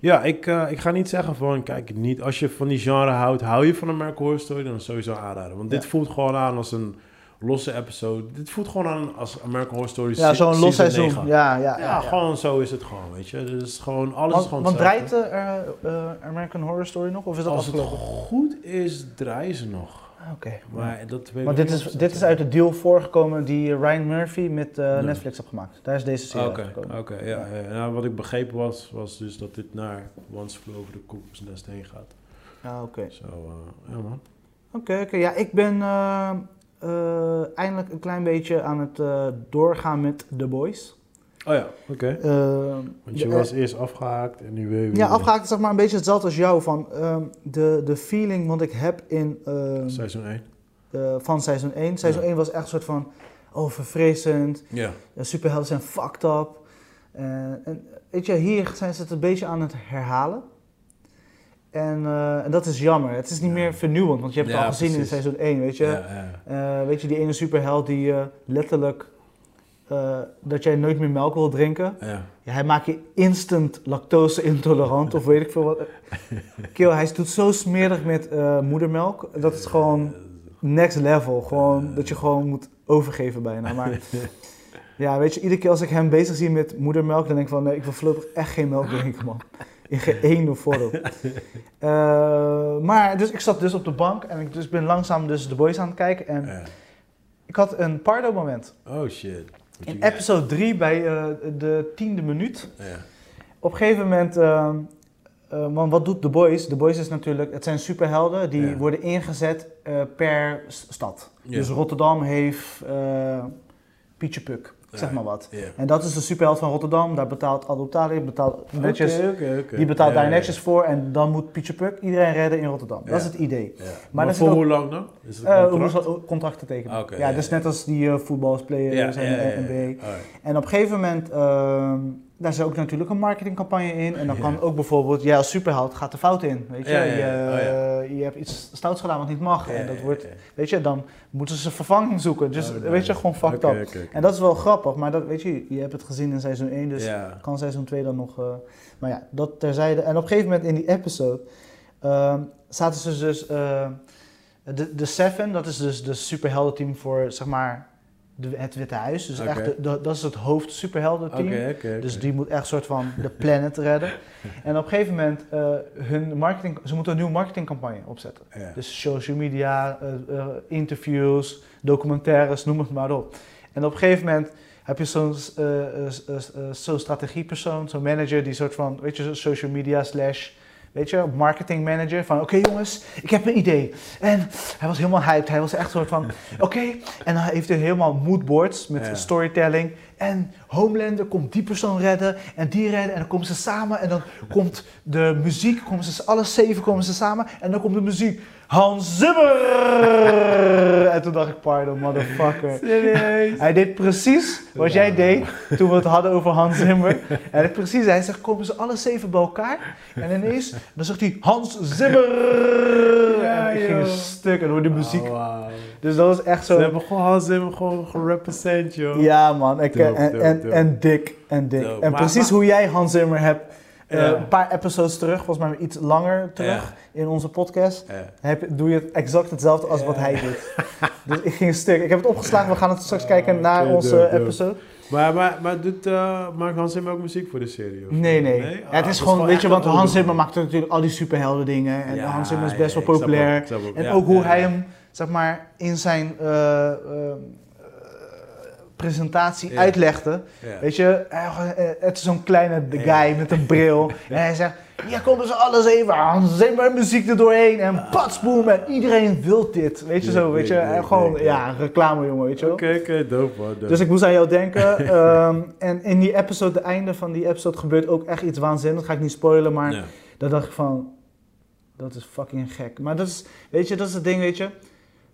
Ja, ik, eh, ik ga niet zeggen van, kijk niet. Als je van die genre houdt, hou je van een American Horror Story, dan sowieso aanraden. Want dit voelt gewoon aan als een losse episode. Dit voelt gewoon aan als American Horror Story Ja, zo'n los seizoen. 9. Ja, ja, Ja, ja. gewoon zo is het gewoon, weet je. Dus gewoon, alles Want, is gewoon want draait eh, eh, American Horror Story nog? Of is dat Als het goed is, draaien ze nog. Oké. Maar dat dit is, dit is uit de deal voorgekomen die Ryan Murphy met eh, Nee. Netflix heeft gemaakt. Daar is deze serie Oké, uitgekomen. oké, ja, ja. Nou, wat ik begrepen was, was dus dat dit naar Once Flew Over the Cuckoo's Nest heen gaat. Ja, oké. Zo, eh, ja man. Oké, oké. Ja, ik ben eh, eh, eindelijk een klein beetje aan het eh, doorgaan met The Boys. Oh ja, oké. Eh, Want je de- was eerst afgehaakt en nu weer... Ja, afgehaakt is zeg maar een beetje hetzelfde als jou. Van, ehm, de, de feeling wat ik heb in, ehm, Seizoen 1. eh, van seizoen 1. Seizoen Ja. 1 was echt een soort van oh, verfrissend. Ja. De superhelden zijn fucked up. Eh, en weet je, hier zijn ze het een beetje aan het herhalen. En, eh, en dat is jammer. Het is niet Ja. meer vernieuwend, want je hebt het Ja, al gezien in seizoen 1, weet je. Ja, ja. Eh, weet je, die ene superheld die eh, letterlijk eh, dat jij nooit meer melk wil drinken. ja. Ja, hij maakt je instant lactose intolerant of weet ik veel wat. Kill, hij doet zo smerig met eh, moedermelk. Dat is gewoon next level. Gewoon dat je gewoon moet overgeven bijna. Maar ja, weet je, iedere keer als ik hem bezig zie met moedermelk, dan denk ik van nee, ik wil voorlopig echt geen melk drinken, man. In geen ene vorm. Eh, maar dus ik zat dus op de bank en ik dus ben langzaam dus de boys aan het kijken. En ik had een pardo moment. Oh shit. In episode 3 bij eh, de tiende minuut. Ja. Op een gegeven moment, want wat doet The Boys? The Boys is natuurlijk, het zijn superhelden die Ja. worden ingezet per stad. Ja. Dus Rotterdam heeft Pietje Puk, zeg maar wat. En dat is de superheld van Rotterdam, daar betaalt Adoptalie, betaalt netjes, die betaalt daar netjes voor en dan moet Pietje Puk iedereen redden in Rotterdam. Dat is het idee. Maar, Maar voor ook- hoe lang dan? Is het Eh, een hoe contract? tekenen. Oké, ja, dus net als die eh voetbalspelers en NBA. En op een gegeven moment, ehm, daar zit ook natuurlijk een marketingcampagne in. En dan kan ook bijvoorbeeld, jij als superheld gaat de fout in. Weet je. Je, Oh, je hebt iets stouts gedaan wat niet mag. en dat wordt, weet je, dan moeten ze vervanging zoeken. Dus Oh, weet je, gewoon fucked up. En dat is wel grappig, maar dat, weet je, je hebt het gezien in seizoen 1, dus kan seizoen 2 dan nog... eh, maar ja, dat terzijde. En op een gegeven moment in die episode ehm, zaten ze dus... eh, de, de Seven, dat is dus de superheldenteam voor, zeg maar, de, het Witte Huis. Dus echt, de- de- dat is het hoofd superheldenteam. Oké. Dus die moet echt soort van de planet redden. En op een gegeven moment, eh, hun marketing, ze moeten een nieuwe marketingcampagne opzetten. Dus social media, eh, eh, interviews, documentaires, noem het maar op. En op een gegeven moment heb je zo'n strategiepersoon, zo'n manager, die soort van, weet je, social media slash, weet je, marketing manager. Van, oké jongens, ik heb een idee. En hij was helemaal hyped. Hij was echt soort van, oké. En dan heeft hij helemaal moodboards met Ja. storytelling. En Homelander komt die persoon redden en die redden. En dan komen ze samen en dan komt de muziek, komen ze alle zeven komen ze samen. En dan komt de muziek, Hans Zimmer! En toen dacht ik, pardon motherfucker. Serieus? Hij deed precies wat jij deed toen we het hadden over Hans Zimmer. Hij deed precies, hij zegt, komen ze alle zeven bij elkaar? En ineens, dan zegt hij, Hans Zimmer! Ja, en ik ging een stuk en hoorde muziek. Oh. Dus dat was echt Ze zo... hebben gewoon Hans Zimmer gewoon gerepresent, joh. Ja man, ik, Dope, en, dope, en, dope. en dik, en dik. En Maar- precies maar- hoe jij Hans Zimmer hebt, eh, een paar episodes terug, volgens mij iets langer terug in onze podcast, heb, doe je het exact hetzelfde als wat hij doet. dus ik ging stuk. Ik heb het opgeslagen, we gaan het straks kijken naar onze episode. Maar, maar, maar doet, eh, maakt Hans Zimmer ook muziek voor de serie? Nee, nee. Ah, Ja, het dat is gewoon, weet je, want Hans Zimmer maakt natuurlijk al die superhelden dingen. En Ja, Hans Zimmer is ja, best wel populair. ook, ook. En Ja, ook hoe hij hem, zeg maar, in zijn eh, eh, presentatie Ja. uitlegde. Ja. Weet je, eh, het is zo'n kleine guy Ja. met een bril. En hij zegt, ja komen ze alles even, Hans Zimmer muziek er doorheen. En patsboom, en iedereen wil dit. Weet je zo, weet je. gewoon, ja, reclame jongen, weet je wel. Oké, oké, dope man. dope. Dus ik moest aan jou denken. ehm, en in die episode, de einde van die episode, gebeurt ook echt iets waanzinnigs. Dat ga ik niet spoilen, maar dan dacht ik van, dat is fucking gek. Maar dat is, weet je, dat is het ding, weet je.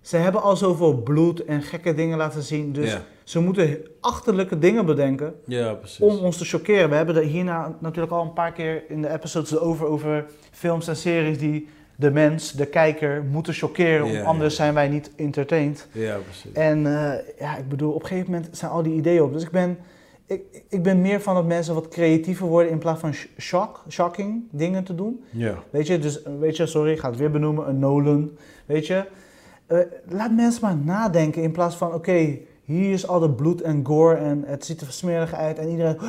Ze hebben al zoveel bloed en gekke dingen laten zien. Dus ja. ze moeten achterlijke dingen bedenken ja, om ons te chockeren. We hebben er hierna natuurlijk al een paar keer in de episodes over, over films en series die de mens, de kijker, moeten chockeren. Ja, anders zijn wij niet entertained. Ja, precies. En eh, ja, ik bedoel, op een gegeven moment zijn al die ideeën op. Dus ik ben, ik, ik ben meer van dat mensen wat creatiever worden in plaats van sh- shock, shocking dingen te doen. Ja. Weet je, dus weet je, sorry, ik ga het weer benoemen, een Nolan. Weet je, Eh, laat mensen maar nadenken in plaats van, oké, hier is al dat bloed en gore en het ziet er smerig uit en iedereen...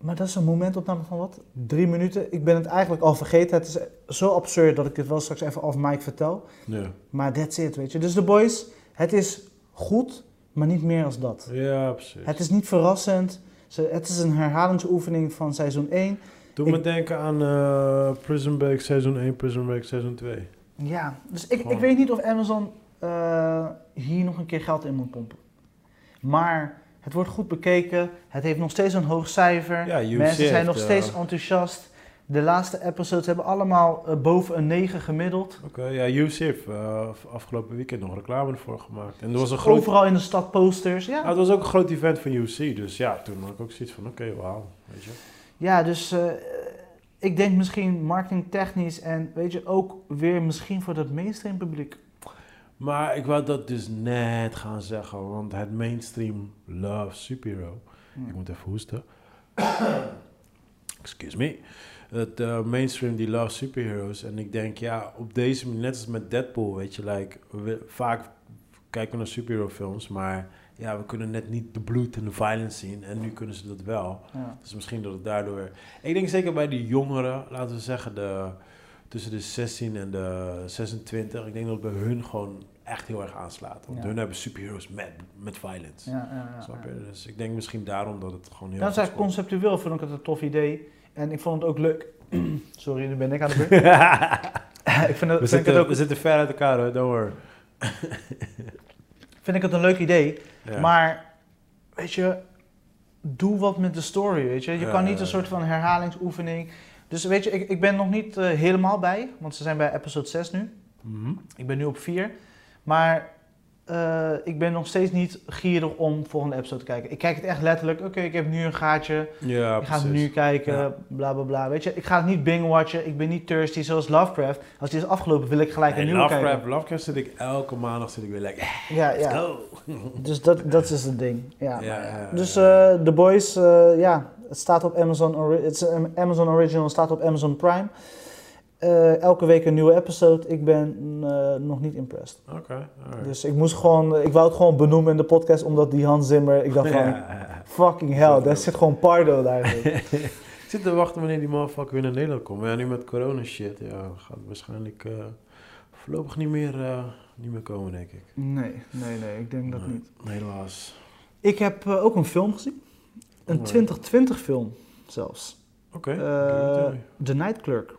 Maar dat is een momentopname van wat? Drie minuten. Ik ben het eigenlijk al vergeten. Het is zo absurd dat ik het wel straks even af Mike vertel. Ja. Maar that's it, weet je. Dus The Boys, het is goed, maar niet meer als dat. Ja, precies. Het is niet verrassend. Het is een herhalingsoefening van seizoen 1. Doe ik- me denken aan eh, Prison Break seizoen 1, Prison Break seizoen 2. Ja, dus ik, ik weet niet of Amazon eh, hier nog een keer geld in moet pompen. Maar het wordt goed bekeken. Het heeft nog steeds een hoog cijfer. Ja, Mensen zijn nog eh, steeds enthousiast. De laatste episodes hebben allemaal eh, boven een 9 gemiddeld. Oké, ja, heeft eh, afgelopen weekend nog reclame ervoor gemaakt. En er was een groot... Overal in de stad posters. Ja, Ah, het was ook een groot event van UFC, dus ja, toen had ik ook zoiets van, oké, wauw, weet je. ja dus ik denk misschien marketingtechnisch en weet je ook weer misschien voor dat mainstream publiek. Maar ik wou dat dus net gaan zeggen, want het mainstream love superhero. Ik moet even hoesten. Excuse me. Het eh, mainstream die love superheroes. En ik denk, ja, op deze manier, net als met Deadpool, weet je, like, we, vaak kijken we naar superhero films, maar ja, we kunnen net niet de bloed en de violence zien. En nu kunnen ze dat wel. Ja. Dus misschien dat het daardoor... Ik denk zeker bij die jongeren, laten we zeggen de, tussen de 16 en de 26, ik denk dat het bij hun gewoon echt heel erg aanslaat. Want Ja. hun hebben superheroes met, met violence. Ja, ja, ja, Snap je? Dus ik denk misschien daarom dat het gewoon heel Dat is eigenlijk conceptueel, vond ik het een tof idee. En ik vond het ook leuk. Sorry, nu ben ik aan de beurt. ik vind het, we, ik het zitten, ook we zitten ver uit elkaar, hoor. don't worry. vind ik het een leuk idee. Ja. Maar, weet je, doe wat met de story, weet je. Je Ja, kan niet een soort van herhalingsoefening... Dus weet je, ik, ik ben nog niet eh, helemaal bij, want ze zijn bij episode 6 nu. Mhm. Ik ben nu op 4. Maar eh, ik ben nog steeds niet gierig om volgende episode te kijken. Ik kijk het echt letterlijk. Oké, ik heb nu een gaatje. Ja, ik ga het nu kijken. Ja. Bla bla bla. Weet je, ik ga het niet binge-watchen. Ik ben niet thirsty zoals Lovecraft. Als die is afgelopen, wil ik gelijk een nieuwe Lovecraft, kijken. Lovecraft zit ik elke maandag zit ik weer lekker. Ja, Let's ja. go. Dus dat, dat is het ding. Ja. Ja, ja, Dus eh The Boys, eh, ja, het staat op Amazon, het is Amazon Original, staat op Amazon Prime. Eh, elke week een nieuwe episode. Ik ben eh, nog niet impressed. Oké. Dus ik moest gewoon, ik wou het gewoon benoemen in de podcast, omdat die Hans Zimmer, ik dacht van, Ja. fucking hell, daar zit gewoon Pardo daar. ik zit te wachten wanneer die motherfucker weer naar Nederland komt. Maar ja, nu met corona shit, ja, gaat waarschijnlijk eh, voorlopig niet meer, niet meer komen, denk ik. Nee, nee, nee, ik denk dat Nee, niet. Helaas. Ik heb ook een film gezien. Een Alright. 2020 film zelfs. Oké, me. The Night Clerk.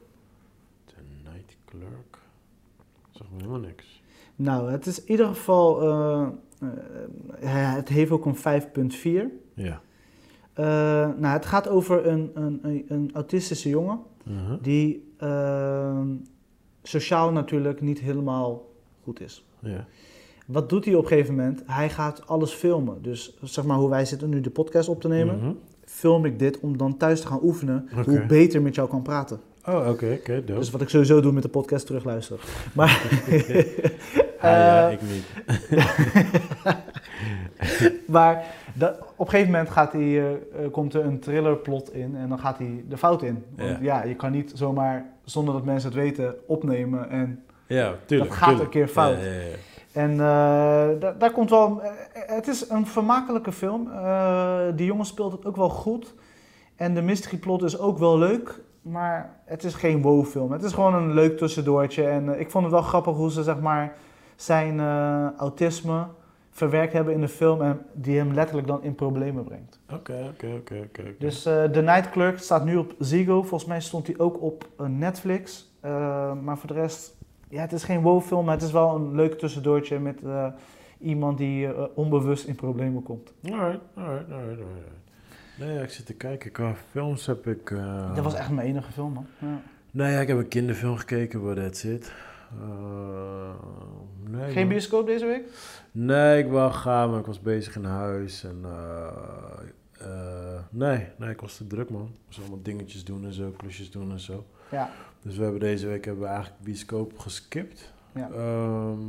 Clerk. Zeg me helemaal niks. Nou, het is in ieder geval, eh, eh, het heeft ook een 5.4. Ja. Eh, nou, het gaat over een, een, een, autistische jongen Mhm. die eh, sociaal natuurlijk niet helemaal goed is. Ja. Wat doet hij op een gegeven moment? Hij gaat alles filmen. Dus zeg maar hoe wij zitten nu de podcast op te nemen, Mhm. film ik dit om dan thuis te gaan oefenen hoe ik beter met jou kan praten. Oh, oké, oké. Dus wat ik sowieso doe met de podcast terugluisteren. Maar Ah, ja, eh, ik niet. Maar dat, op een gegeven moment gaat hij, eh, eh, komt er een thrillerplot in en dan gaat hij de fout in. Want Ja. ja. je kan niet zomaar, zonder dat mensen het weten, opnemen. En, Ja, tuurlijk. dat gaat tuurlijk. een keer fout. Ja, ja, ja. en da- daar komt wel... het is een vermakelijke film. Eh, die jongen speelt het ook wel goed. En de mystery plot is ook wel leuk. Maar het is geen wow-film. Het is gewoon een leuk tussendoortje. En eh, ik vond het wel grappig hoe ze zeg maar, zijn eh, autisme verwerkt hebben in de film. En die hem letterlijk dan in problemen brengt. Oké, oké, oké, oké. oké. Dus eh The Night Clerk staat nu op Ziggo. Volgens mij stond hij ook op Netflix. Eh, maar voor de rest, ja, het is geen wow-film. Maar het is wel een leuk tussendoortje met eh, iemand die onbewust in problemen komt. Alright, alright, alright, alright. Nee, ik zit te kijken. Qua films heb ik... eh, Dat was echt mijn enige film, man. Ja. Nee, ja, ik heb een kinderfilm gekeken, waar that's it. Eh, nee, Geen bioscoop deze week? Nee, ik wou gaan, maar ik was bezig in huis. En, eh, eh, nee, nee, ik was te druk, man. Ik moest allemaal dingetjes doen en zo, klusjes doen en zo. Ja. Dus we hebben deze week hebben we eigenlijk bioscoop geskipt. Ja. Ehm,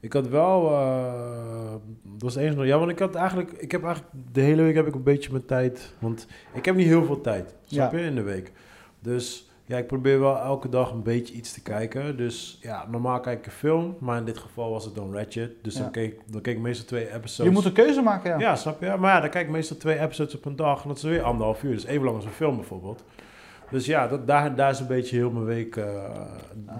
ik had wel, eh, dat was eens nog, ja, want ik had eigenlijk, ik heb eigenlijk, de hele week heb ik een beetje mijn tijd, want ik heb niet heel veel tijd, snap Ja. je, in de week. Dus Ja, ik probeer wel elke dag een beetje iets te kijken. Dus ja, normaal kijk ik een film, maar in dit geval was het dan Ratchet. Dus Ja. dan, keek, dan keek ik meestal twee episodes. Je moet een keuze maken, ja. Ja, snap je? Maar ja, dan kijk ik meestal twee episodes op een dag en dat is weer anderhalf uur. Dus even lang als een film bijvoorbeeld. Dus ja, dat, daar, daar is een beetje heel mijn week eh,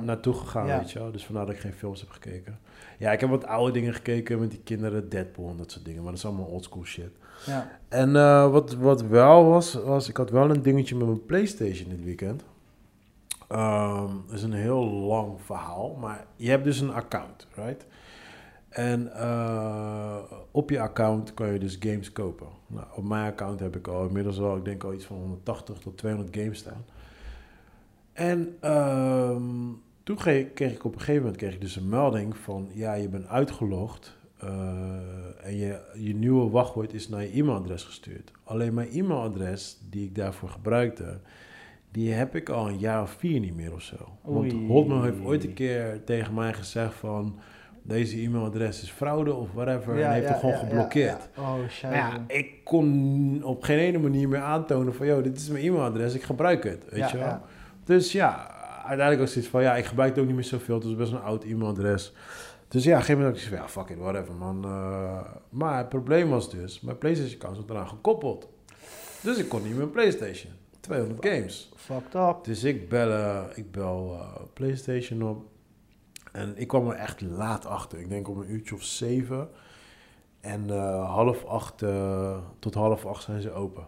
naartoe gegaan, Ja. weet je wel. Dus vandaar dat ik geen films heb gekeken. Ja, ik heb wat oude dingen gekeken met die kinderen, Deadpool en dat soort dingen. Maar dat is allemaal oldschool shit. Ja. En eh, wat, wat wel was, was, ik had wel een dingetje met mijn Playstation dit weekend. Ehm dat is een heel lang verhaal, maar je hebt dus een account, right? En eh, op je account kan je dus games kopen. Nou, op mijn account heb ik al inmiddels wel, ik denk al iets van 180 tot 200 games staan. En ehm, toen kreeg, ik op een gegeven moment kreeg ik dus een melding van, ja, je bent uitgelogd eh, en je, je nieuwe wachtwoord is naar je e-mailadres gestuurd. Alleen mijn e-mailadres die ik daarvoor gebruikte, die heb ik al een jaar of vier niet meer of zo. Want. Hotmail heeft ooit een keer tegen mij gezegd van, deze e-mailadres is fraude of whatever, en heeft ja, hem gewoon ja, geblokkeerd. ja. Oh, shit. Ja, ik kon op geen ene manier meer aantonen van, yo, dit is mijn e-mailadres, ik gebruik het, weet je wel. Dus ja, uiteindelijk was zoiets van, ja, ik gebruik het ook niet meer zoveel, het is best een oud e-mailadres. Dus ja, op een gegeven moment had ik ja, fuck it, whatever, man. Eh, maar het probleem was dus, mijn PlayStation-account was eraan gekoppeld. Dus ik kon niet meer PlayStation. 200 games. Fucked up. Dus ik bel, eh, ik bel eh, PlayStation op. En ik kwam er echt laat achter. Ik denk om een uurtje of zeven. En eh, half acht eh, tot half acht zijn ze open.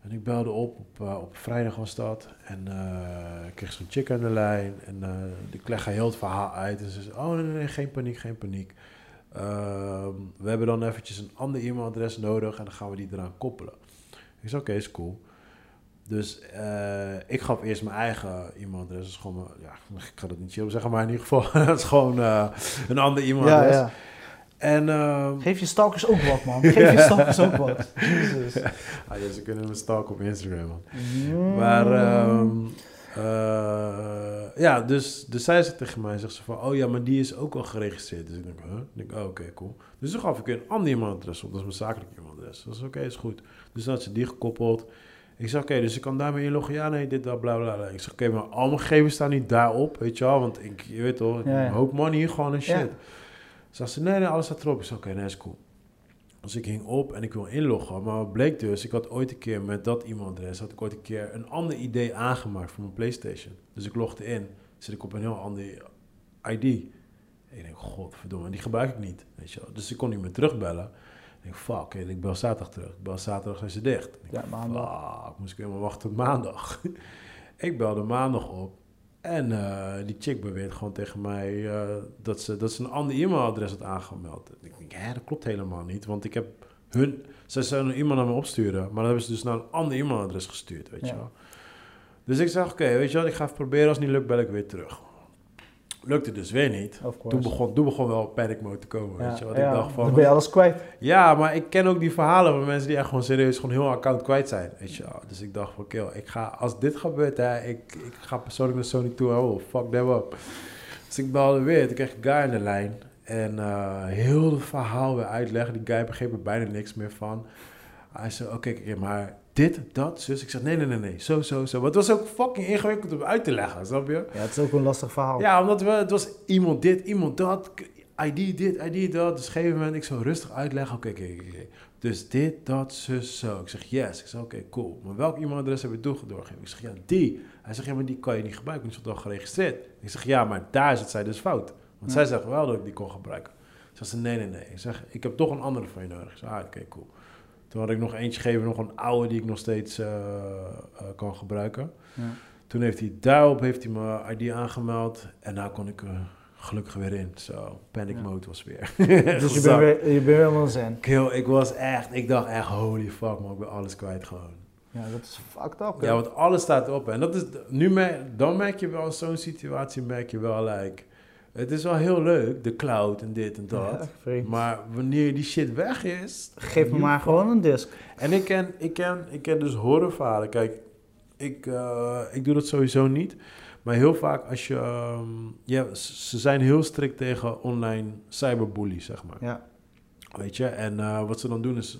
En ik belde op, op, eh, op vrijdag was dat. En ik kreeg zo'n chick aan de lijn. En ik leg haar heel het verhaal uit. En ze zei, oh nee, nee, nee, geen paniek, geen paniek. Ehm, we hebben dan eventjes een ander e-mailadres nodig. En dan gaan we die eraan koppelen. Ik zei, oké, is cool. Dus eh, ik gaf eerst mijn eigen e-mailadres. Dat is gewoon, mijn- ja, ik ga dat niet chill zeggen, maar in ieder geval, dat is gewoon eh, een ander Ja, e-mailadres. ja. En ehm, Geef je stalkers ook wat, man. Geef je stalkers ook wat. Jezus. ah, ja, ze kunnen me stalken op Instagram, man. Mm. Maar ehm, eh, ja, dus, dus zij zegt tegen mij, zegt ze van, oh ja, maar die is ook al geregistreerd. Dus ik denk, huh? Denk, oh, oké, cool. Dus toen gaf ik een ander e-mailadres op, dat is mijn zakelijke e-mailadres. Dat is oké, is goed. Dus dan had ze die gekoppeld. Ik zeg, oké, dus ik kan daarmee inloggen. Ja, nee, dit, dat, bla, bla, bla. Ik zeg, oké, maar al mijn gegevens staan niet daarop, weet je wel. Want ik, je weet toch, Ja, ja. een hoop money hier gewoon en shit. Ja. Zegt ze, nee, nee, alles staat erop. Ik zeg, oké, nee, is cool. Dus ik ging op en ik wil inloggen. Maar wat bleek dus, ik had ooit een keer met dat e-mailadres... had ik ooit een keer een ander ID aangemaakt voor mijn Playstation. Dus ik logde in. Zit ik op een heel ander ID. En ik denk, godverdomme, die gebruik ik niet. Weet je wel. Dus ik kon niet meer terugbellen. Ik denk, fuck, ik bel zaterdag terug. Ik bel zaterdag, zijn ze dicht. Ik Ja, maandag. Fuck, moest ik helemaal wachten tot maandag. ik belde maandag op. En eh, die chick beweert gewoon tegen mij eh, dat, ze, dat ze een ander e-mailadres had aangemeld. Ik denk, hè, dat klopt helemaal niet. Want ik heb hun... Zij zouden een e-mail naar me opsturen. Maar dan hebben ze dus naar een ander e-mailadres gestuurd, weet je wel. Dus ik zeg, oké, weet je wat, ik ga even proberen. Als het niet lukt, bel ik weer terug. Lukte dus weer niet. Toen begon, toen begon wel panic mode te komen, weet je wat. ja, Ik dacht van, dan ben je alles kwijt. ja, maar ik ken ook die verhalen van mensen die echt gewoon serieus gewoon heel account kwijt zijn. Weet je. Dus ik dacht van, kill, ik ga, als dit gebeurt, hè, ik, ik ga persoonlijk naar Sony toe. Oh, fuck them up. Dus ik belde weer. Toen kreeg ik guy aan de lijn. En eh, heel het verhaal weer uitleggen. Die guy begreep er bijna niks meer van. Hij zei, oké, kijk, maar dit, dat, zus. Ik zeg, nee, nee, nee, nee. Zo, zo, zo. Maar het was ook fucking ingewikkeld om uit te leggen, snap je? Ja, het is ook een lastig verhaal. Ja, omdat we, het was iemand dit, iemand dat, ID dit, ID dat. Dus op een gegeven moment, ik zou rustig uitleggen. Oké, oké, oké. Dus dit, dat, zus, zo. Ik zeg, yes. Ik zeg, oké, cool. Maar welk e-mailadres heb je doorgegeven? Ik zeg, ja, die. Hij zegt, ja, maar die kan je niet gebruiken, want die is al geregistreerd. Ik zeg, ja, maar daar zit zij dus fout. Want Ja. zij zegt wel dat ik die kon gebruiken. Ze zei, nee, nee, nee. Ik zeg, ik heb toch een andere van je nodig. Ik zeg, ah, oké, cool. Toen had ik nog eentje gegeven, nog een oude die ik nog steeds eh, eh, kan gebruiken. Ja. Toen heeft hij daarop heeft hij mijn ID aangemeld. En daar kon ik er gelukkig weer in. Zo, panic Ja. mode was weer. Dus je bent, weer, je bent helemaal zen. Kill, ik was echt, ik dacht echt, holy fuck man, ik ben alles kwijt gewoon. Ja, dat is fucked up. Ja, want alles staat op. En dat is, nu mer- dan merk je wel, zo'n situatie merk je wel, like, het is wel heel leuk, de cloud en dit en dat. Ja. Maar wanneer die shit weg is... Geef me maar gewoon een disc. En ik ken, ik ken, ik ken dus horrorverhalen. Kijk, ik, eh, ik doe dat sowieso niet. Maar heel vaak als je... ehm, ja, ze zijn heel strikt tegen online cyberbully, zeg maar. Ja. Weet je? En eh, wat ze dan doen is...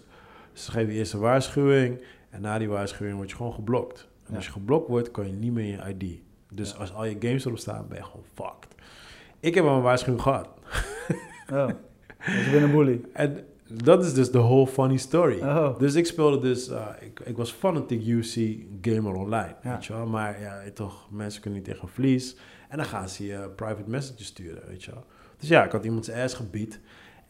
Ze geven eerst een waarschuwing. En na die waarschuwing word je gewoon geblokt. En als je geblokt wordt, kan je niet meer je ID. Dus als al je games erop staan, ben je gewoon fucked. Ik heb al een waarschuwing gehad. Oh. Dus je bent een bully. En dat is dus de whole funny story. Oh. Dus ik speelde dus, uh, ik, ik was fanatiek UC gamer online, Ja. weet je wel. Maar ja, toch, mensen kunnen niet tegen een vlies. En dan gaan ze je private messages sturen, weet je wel. Dus ja, ik had iemand zijn ass gebied.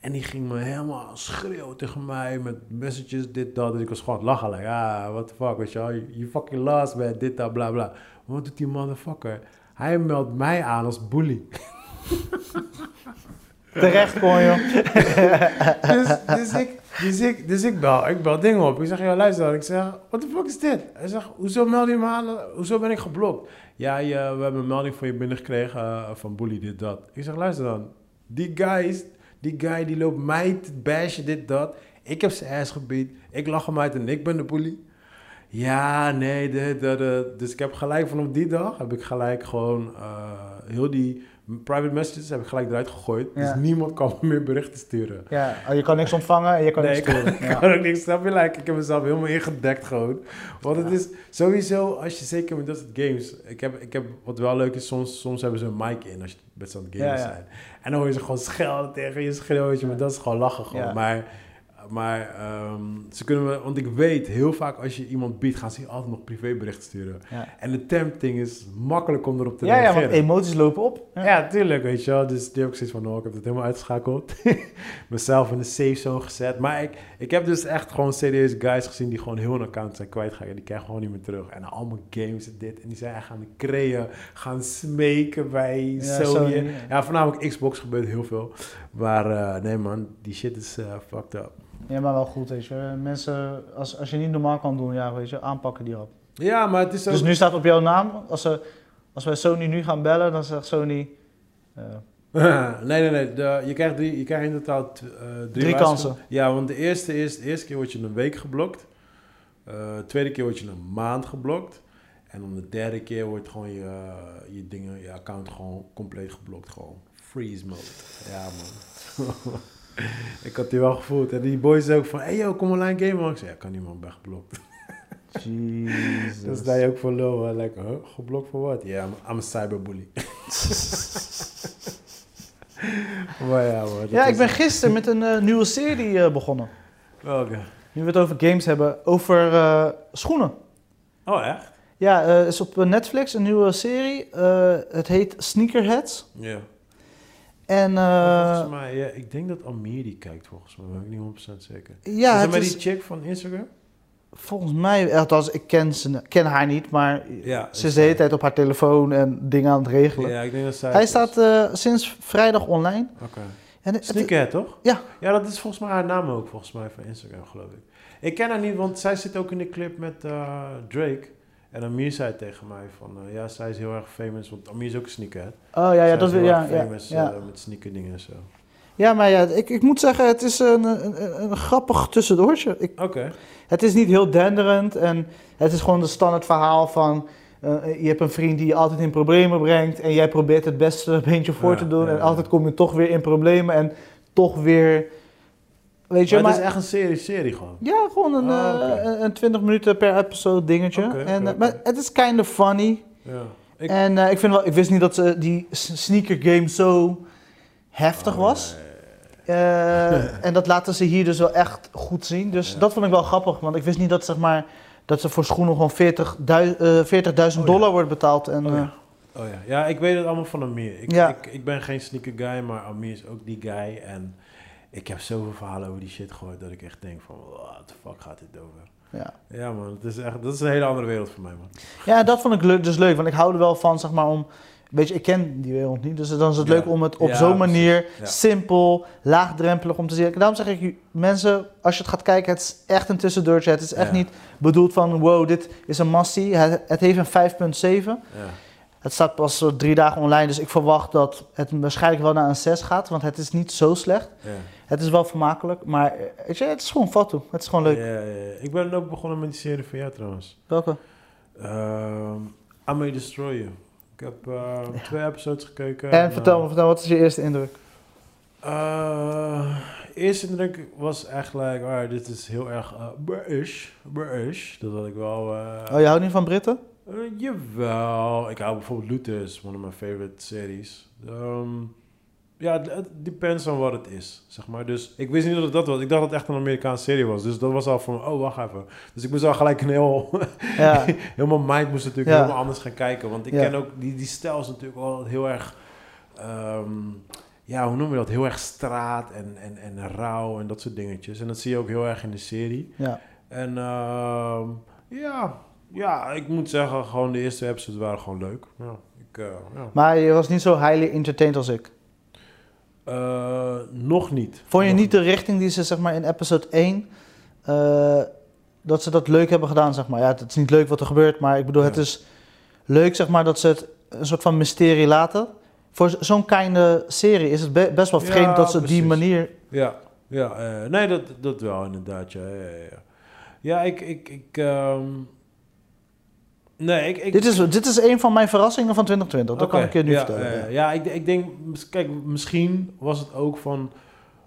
En die ging me helemaal schreeuwen tegen mij met messages, dit, dat. Dus ik was gewoon lachen. Like, ah, what the fuck, weet je wel. You fucking lost, man, dit, dat, bla, bla. Maar wat doet die motherfucker? Hij meldt mij aan als bully. Terecht gewoon, joh. dus, dus, ik, dus, ik, dus ik bel, ik bel dingen op. Ik zeg, ja, luister dan. Ik zeg, what the fuck is dit? Hij zegt, hoezo meld je me aan? Hoezo ben ik geblokt? Ja, we hebben een melding van je binnengekregen eh, van bully, dit, dat. Ik zeg, luister dan. Die guy, die guy die loopt mij te bashen, dit, dat. Ik heb zijn ass gebied. Ik lach hem uit en ik ben de bully. Ja, nee, dit, dat. Dus ik heb gelijk vanaf die dag, heb ik gelijk gewoon eh, heel die private messages heb ik gelijk eruit gegooid. Ja. Dus niemand kan me meer berichten sturen. Ja, oh, je kan niks ontvangen en je kan Nee, niks ik sturen. kan, Ja. kan ook niks, snap je? Like, ik heb mezelf helemaal ingedekt gewoon. Want het is sowieso, als je zeker met dat soort games... Ik heb, ik heb, wat wel leuk is, soms, soms hebben ze een mic in als je met zo'n ja. zijn. En dan hoor je ze gewoon schelden tegen je schreeuwen, maar dat is gewoon lachen gewoon. Maar, maar ehm, ze kunnen me, want ik weet heel vaak als je iemand biedt, gaan ze je altijd nog privéberichten sturen. Ja. En de tempting is makkelijk om erop te Ja, ja, reageren. want emoties lopen op. Ja, tuurlijk, weet je wel. Dus die heb ik zoiets van, oh, ik heb het helemaal uitgeschakeld. Mezelf in de safe zone gezet. Maar ik, ik heb dus echt gewoon serieus guys gezien die gewoon heel een account zijn kwijtgeraakt. En die krijgen gewoon niet meer terug. En allemaal games en dit. En die zijn gaan creëren, gaan smeken bij Ja, Sony. Sony, ja. ja. voornamelijk Xbox gebeurt heel veel. Maar eh, nee man, die shit is eh, fucked up. Ja, maar wel goed, weet je. Mensen, als, als je niet normaal kan doen, ja, weet je, aanpakken die op. Ja, maar het is ook... Dus nu staat op jouw naam, als, ze, als wij Sony nu gaan bellen, dan zegt Sony... eh, nee, nee, nee. De, je, krijgt drie, je krijgt in totaal eh, drie, Drie kansen. Ja, want de eerste, is, de eerste keer word je een week geblokt. Eh, de tweede keer word je een maand geblokt. En dan de derde keer wordt gewoon je, je dingen, je account gewoon compleet geblokt. Gewoon freeze mode. Ja, man. ik had die wel gevoeld. En die boys ook van, hey yo, kom online gamen. Ik zei, ja, kan niet man, ik ben geblokt. Jezus. Dan sta je ook voor low. hè. Like, huh? geblokt voor wat? Ja, I'm, I'm a cyberbully. maar ja, man. dat Ja, ik ben gisteren met een eh, nieuwe serie eh, begonnen. Welke? Nu we het over games hebben, over eh, schoenen. Oh, echt? Ja, is op Netflix een nieuwe serie. Het heet Sneakerheads. Ja. En eh, volgens mij, ja, ik denk dat Amir die kijkt volgens mij, maar ik ben niet 100% zeker. ja, is dat met is, die chick van Instagram? volgens mij, althans ik ken, ze, ken haar niet, maar Ja. ze is de hele tijd op haar telefoon en dingen aan het regelen. Ja, ik denk dat zij Hij staat eh, sinds vrijdag online. Oké. En het- Sneakerhead, toch? Ja. Ja, dat is volgens mij haar naam ook, volgens mij, van Instagram, geloof ik. Ik ken haar niet, want zij zit ook in de clip met eh, Drake. En Amir zei tegen mij van, eh, ja, zij is heel erg famous, want Amir is ook een sneakerhead. Oh ja, ja, dat is wil ja, erg ja, famous ja. eh, met sneaker dingen en zo. ja, maar ja, ik, ik moet zeggen, het is een, een, een, grappig tussendoortje. Oké. Het is niet heel denderend en het is gewoon het standaard verhaal van... eh, je hebt een vriend die je altijd in problemen brengt en jij probeert het beste een beetje voor Ja, te doen. en altijd kom je toch weer in problemen en toch weer... Weet je, Maar maar... het is echt een serie, serie gewoon. Ja, gewoon een, oké. een- een 20 minuten per episode dingetje. En, eh. Maar het is kind of funny. Ja. Ik- En eh, ik, vind wel, ik wist niet dat ze die sneaker game zo heftig Oh, was. ja, ja, ja. En dat laten ze hier dus wel echt goed zien. Dus Ja. dat vond ik wel grappig. Want ik wist niet dat, zeg maar, dat ze voor schoenen gewoon 40.000 eh, 40.000 Oh, ja. dollar wordt betaald. En, Oh, ja. Oh ja. ja, ik weet het allemaal van Amir. Ik, Ja. ik, ik ben geen sneaker guy, maar Amir is ook die guy. En ik heb zoveel verhalen over die shit gehoord dat ik echt denk van, what the fuck gaat dit over? ja. Ja man, het is echt, dat is een hele andere wereld voor mij man. ja, dat vond ik leuk, dus leuk. Want ik hou er wel van, zeg maar, om... Weet je, ik ken die wereld niet. Dus dan is het Ja. leuk om het op Ja, zo'n manier, Ja. simpel, laagdrempelig om te zien. Daarom zeg ik, mensen, als je het gaat kijken, het is echt een tussendoortje. Het is echt niet bedoeld van, wow, dit is een massie. Het, het heeft een 5.7. Het staat pas eh, drie dagen online, dus ik verwacht dat het waarschijnlijk wel naar een 6 gaat, want het is niet zo slecht. Ja. Het is wel vermakelijk, maar eh, weet je, het is gewoon fatu. Het is gewoon leuk. Ja, ja, ja. Ik ben ook begonnen met die serie van jou trouwens. Welke? Ehm I May Destroy You. Ik heb eh, twee episodes gekeken. En vertel me, vertel, wat is je eerste indruk? Eerste indruk was echt like, ah, dit is heel erg uh, British, British. Dat had ik wel. Oh, je houdt niet van Britten? Eh, jawel. Ik hou bijvoorbeeld Luther, is one of my favorite series. Ehm, ja, het- depends on wat het is, zeg maar. Dus ik wist niet dat het dat was. Ik dacht dat het echt een Amerikaanse serie was. Dus dat was al van, oh, wacht even. Dus ik moest al gelijk een heel... Ja, helemaal mind moest natuurlijk Ja. helemaal anders gaan kijken. Want ik Ja. ken ook... Die, die stijl is natuurlijk wel heel erg... ehm, ja, hoe noem je dat? Heel erg straat en, en, en rauw en dat soort dingetjes. En dat zie je ook heel erg in de serie. ja. En ehm, ja, ja, ik moet zeggen, gewoon de eerste episodes waren gewoon leuk. Ja, ik, eh, ja. Maar je was niet zo highly entertained als ik. Eh, nog niet. Vond je Nog niet de richting die ze zeg maar in episode 1, eh, dat ze dat leuk hebben gedaan, zeg maar. Ja, het is niet leuk wat er gebeurt, maar ik bedoel, het is leuk zeg maar dat ze het een soort van mysterie laten. Voor zo'n kleine serie is het be- best wel vreemd dat ze die manier... Ja, ja nee, dat, dat wel inderdaad. Ja, ja, ja, ja. ja ik, ik, ik ehm, nee, ik, ik Dit is, dit is een van mijn verrassingen van 2020, dat kan ik je nu ja, vertellen. eh, ja. ja, ik, ik denk, kijk, misschien was het ook van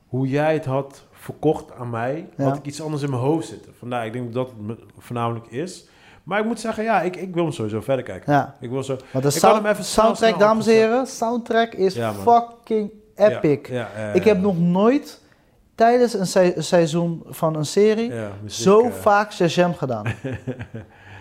hoe jij het had verkocht aan mij, had ik iets anders in mijn hoofd zitten. Vandaar, ik denk dat het me- voornamelijk is. Maar ik moet zeggen, ja, ik, ik wil hem sowieso verder kijken. Ja. Ik wil zo... Maar de Ik sound- had hem even soundtrack, snel dames en heren, soundtrack is Ja, fucking epic. Ja, Ik heb nog nooit tijdens een se- seizoen van een serie muziek, zo eh, vaak Shazam gedaan.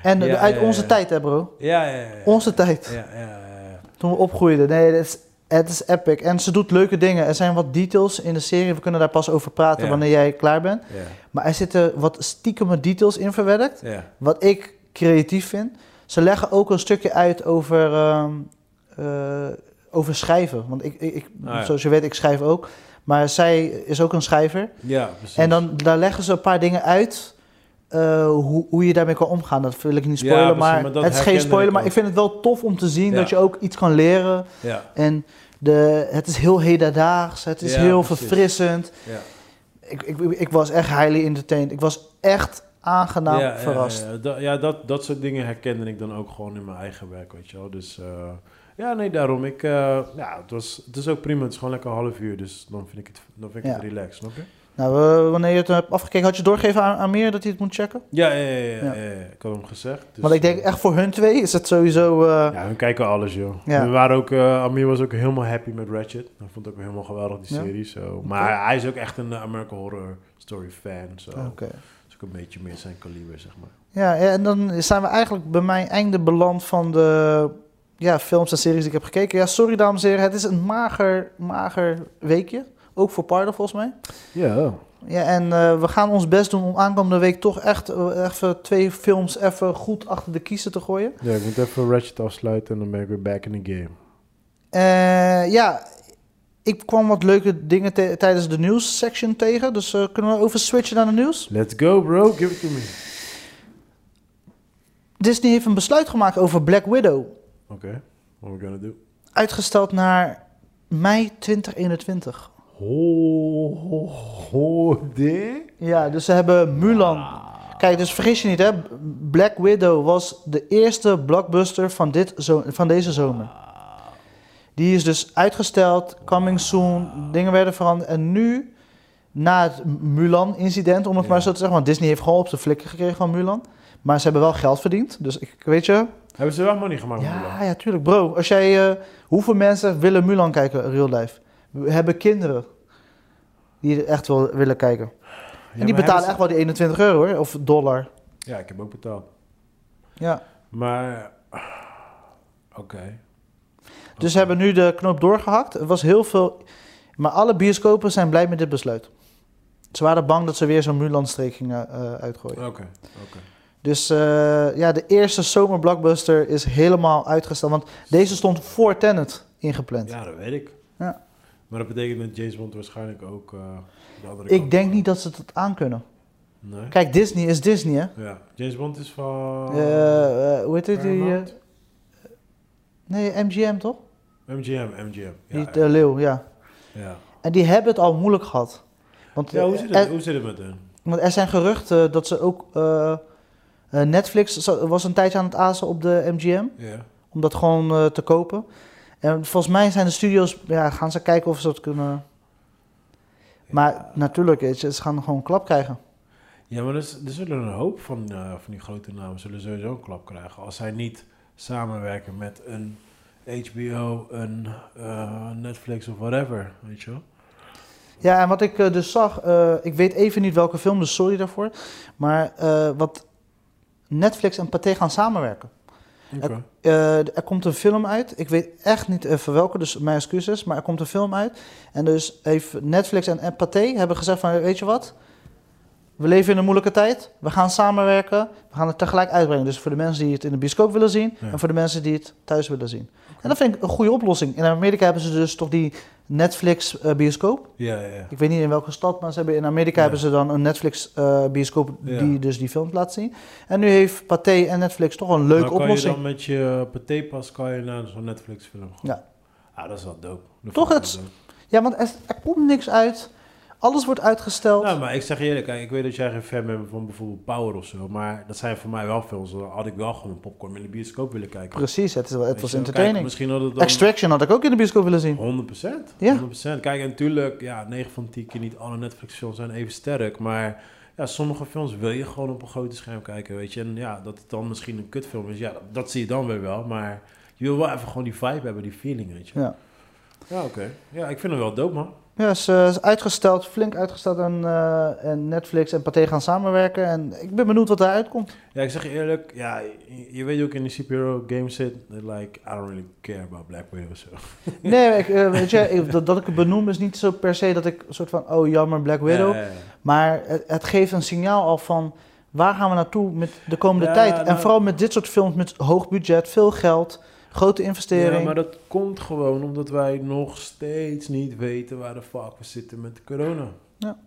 En Ja, uit ja, onze tijd, hè bro. Ja, ja, ja. Onze tijd. Ja, ja, ja, ja. Toen we opgroeiden. Nee, het is, het is epic. En ze doet leuke dingen. Er zijn wat details in de serie. We kunnen daar pas over praten wanneer jij klaar bent. Ja, Maar er zitten wat stiekeme details in verwerkt. ja. Wat ik creatief vind. Ze leggen ook een stukje uit over, ehm, eh, over schrijven. Want ik, ik, Ah, zoals je weet, ik schrijf ook. Maar zij is ook een schrijver. Ja, precies. En dan daar leggen ze een paar dingen uit. Eh, hoe, hoe je daarmee kan omgaan. Dat wil ik niet spoilen. maar, het is geen spoiler. Maar ik vind het wel tof om te zien Ja. dat je ook iets kan leren. Ja, En de, het is heel hedendaags. Het is heel precies. verfrissend. ja. Ik, ik, ik was echt highly entertained. Ik was echt aangenaam verrast. Ja, ja. Dat, dat, soort dingen herkende ik dan ook gewoon in mijn eigen werk, weet je wel. Dus eh, ja, nee, daarom. Ik, eh, ja, het, was, het is ook prima. Het is gewoon lekker een half uur, dus dan vind ik het, dan vind ik het relaxed, snap je? Nou, eh, wanneer je het hebt afgekeken, had je doorgegeven aan, aan meer dat hij het moet checken? Ja, ja, ja, ja, Ja. ja, ja. ik had hem gezegd. Dus, Want ik denk eh, echt voor hun twee is het sowieso... eh, Ja, we kijken alles, joh. We waren ook, eh, Amir was ook helemaal happy met Ratchet. Hij vond het ook helemaal geweldig, die serie. Maar hij is ook echt een eh, American Horror Story fan. Zo. Oké. Dat is ook een beetje meer zijn kaliber, zeg maar. Ja, ja, en dan zijn we eigenlijk bij mijn einde beland van de ja, films en series die ik heb gekeken. Ja, sorry dames en heren, het is een mager, mager weekje. Ook voor Pardo volgens mij. Ja. Ja, en eh, we gaan ons best doen om aankomende week toch echt eh, even twee films even goed achter de kiezen te gooien. Ja, ik moet even Ratchet afsluiten en dan ben ik weer back in the game. Eh, ja, ik kwam wat leuke dingen tijdens de nieuws section tegen. Dus kunnen we over switchen naar de nieuws? Let's go, bro. Give it to me. Disney heeft een besluit gemaakt over Black Widow. Oké, what we gonna do? Uitgesteld naar mei 2021. Ho, ho, dit? Ja, dus ze hebben Mulan. Kijk, dus vergis je niet, hè? Black Widow was de eerste blockbuster van, dit zo van deze zomer. Die is dus uitgesteld, coming soon, dingen werden veranderd. En nu, na het Mulan-incident, om het maar zo te zeggen, want Disney heeft gewoon op zijn flikken gekregen van Mulan. Maar ze hebben wel geld verdiend, dus ik weet je. Hebben ze wel money gemaakt Ja, Mulan? ja, tuurlijk. Bro, als jij, hoeveel mensen willen Mulan kijken, real life? We hebben kinderen die echt wel willen kijken. Ja, en die betalen echt wel die 21 euro hoor, of dollar. Ja, ik heb ook betaald. Ja. Maar, oké. Dus ze hebben nu de knoop doorgehakt. Er was heel veel. Maar alle bioscopen zijn blij met dit besluit. Ze waren bang dat ze weer zo'n Mulan-streek gingen eh, uitgooien. Oké, oké. Dus eh, ja, de eerste zomerblockbuster is helemaal uitgesteld. Want deze stond voor Tenet ingepland. Ja, dat weet ik. Maar dat betekent met James Bond waarschijnlijk ook eh de andere Ik kant. denk niet dat ze het aankunnen. Nee? Kijk, Disney is Disney, hè? Ja, James Bond is van... Eh, eh, hoe heet het? Die, nee, MGM toch? MGM, MGM. Ja, Die ja. Leeuw, ja. ja. En die hebben het al moeilijk gehad. Want, Ja, hoe zit, er- het, hoe zit het met hen? Want er zijn geruchten dat ze ook. Netflix was een tijdje aan het azen op de MGM. Ja. Om dat gewoon te kopen. En volgens mij zijn de studio's. Ja, gaan ze kijken of ze dat kunnen. Maar Ja. natuurlijk, ze gaan gewoon een klap krijgen. Ja, maar er, er zullen een hoop van, eh, van die grote namen zullen sowieso een klap krijgen. Als zij niet samenwerken met een HBO, een eh, Netflix of whatever, weet je wel. Ja, en wat ik eh, dus zag, ik weet even niet welke film, dus sorry daarvoor. Maar wat Netflix en Pathé gaan samenwerken. Eh, er komt een film uit. Ik weet echt niet even welke, dus mijn excuses. Maar er komt een film uit. En dus heeft Netflix en, en Pathé hebben gezegd van, weet je wat? We leven in een moeilijke tijd. We gaan samenwerken. We gaan het tegelijk uitbrengen. Dus voor de mensen die het in de bioscoop willen zien. Ja. En voor de mensen die het thuis willen zien. En dat vind ik een goede oplossing. In Amerika hebben ze dus toch die Netflix eh, bioscoop. Ja, ja, ja. Ik weet niet in welke stad, maar ze hebben in Amerika Ja. hebben ze dan een Netflix eh, bioscoop Ja. die dus die films laat zien. En nu heeft Pathé en Netflix toch een leuke kan oplossing. je dan met je patépas kan je naar zo'n Netflix film gaan? Ja. Ah, dat is wel dope. Dat Toch, het-. Ja, want er, er komt niks uit. Alles wordt uitgesteld. Nou, maar ik zeg je eerlijk, ik weet dat jij geen fan bent van bijvoorbeeld Power of zo, maar dat zijn voor mij wel films. Dan had ik wel gewoon een popcorn in de bioscoop willen kijken. Precies, het, is, wel- het was entertaining. Kijk, misschien had het dan... Extraction had ik ook in de bioscoop willen zien. 100%. Ja. 100%. Kijk, en natuurlijk, ja, 9 van 10 keer niet alle Netflix-films zijn even sterk. Maar ja, sommige films wil je gewoon op een grote scherm kijken, weet je. En ja, dat het dan misschien een kutfilm is, ja, dat, dat zie je dan weer wel. Maar je wil wel even gewoon die vibe hebben, die feeling, weet je. Ja, Ja, oké. Ja, ik vind hem wel dope, man. Ja is, eh, is uitgesteld, flink uitgesteld. En, eh, en Netflix en Pathé gaan samenwerken. En ik ben benieuwd wat daaruit komt. Ja, ik zeg je eerlijk, ja, je, weet ook in die superhero game zit, like, I don't really care about Black Widow of zo. Nee, ik, eh, weet je, ik- dat, dat ik het benoem is niet zo per se dat ik een soort van, oh jammer, Black Widow. Ja, ja, ja. Maar het, het geeft een signaal al van waar gaan we naartoe met de komende tijd. En nou- vooral met dit soort films met hoog budget, veel geld, grote investering. Ja, maar dat komt gewoon omdat wij nog steeds niet weten waar de fuck we zitten met de corona. Ja.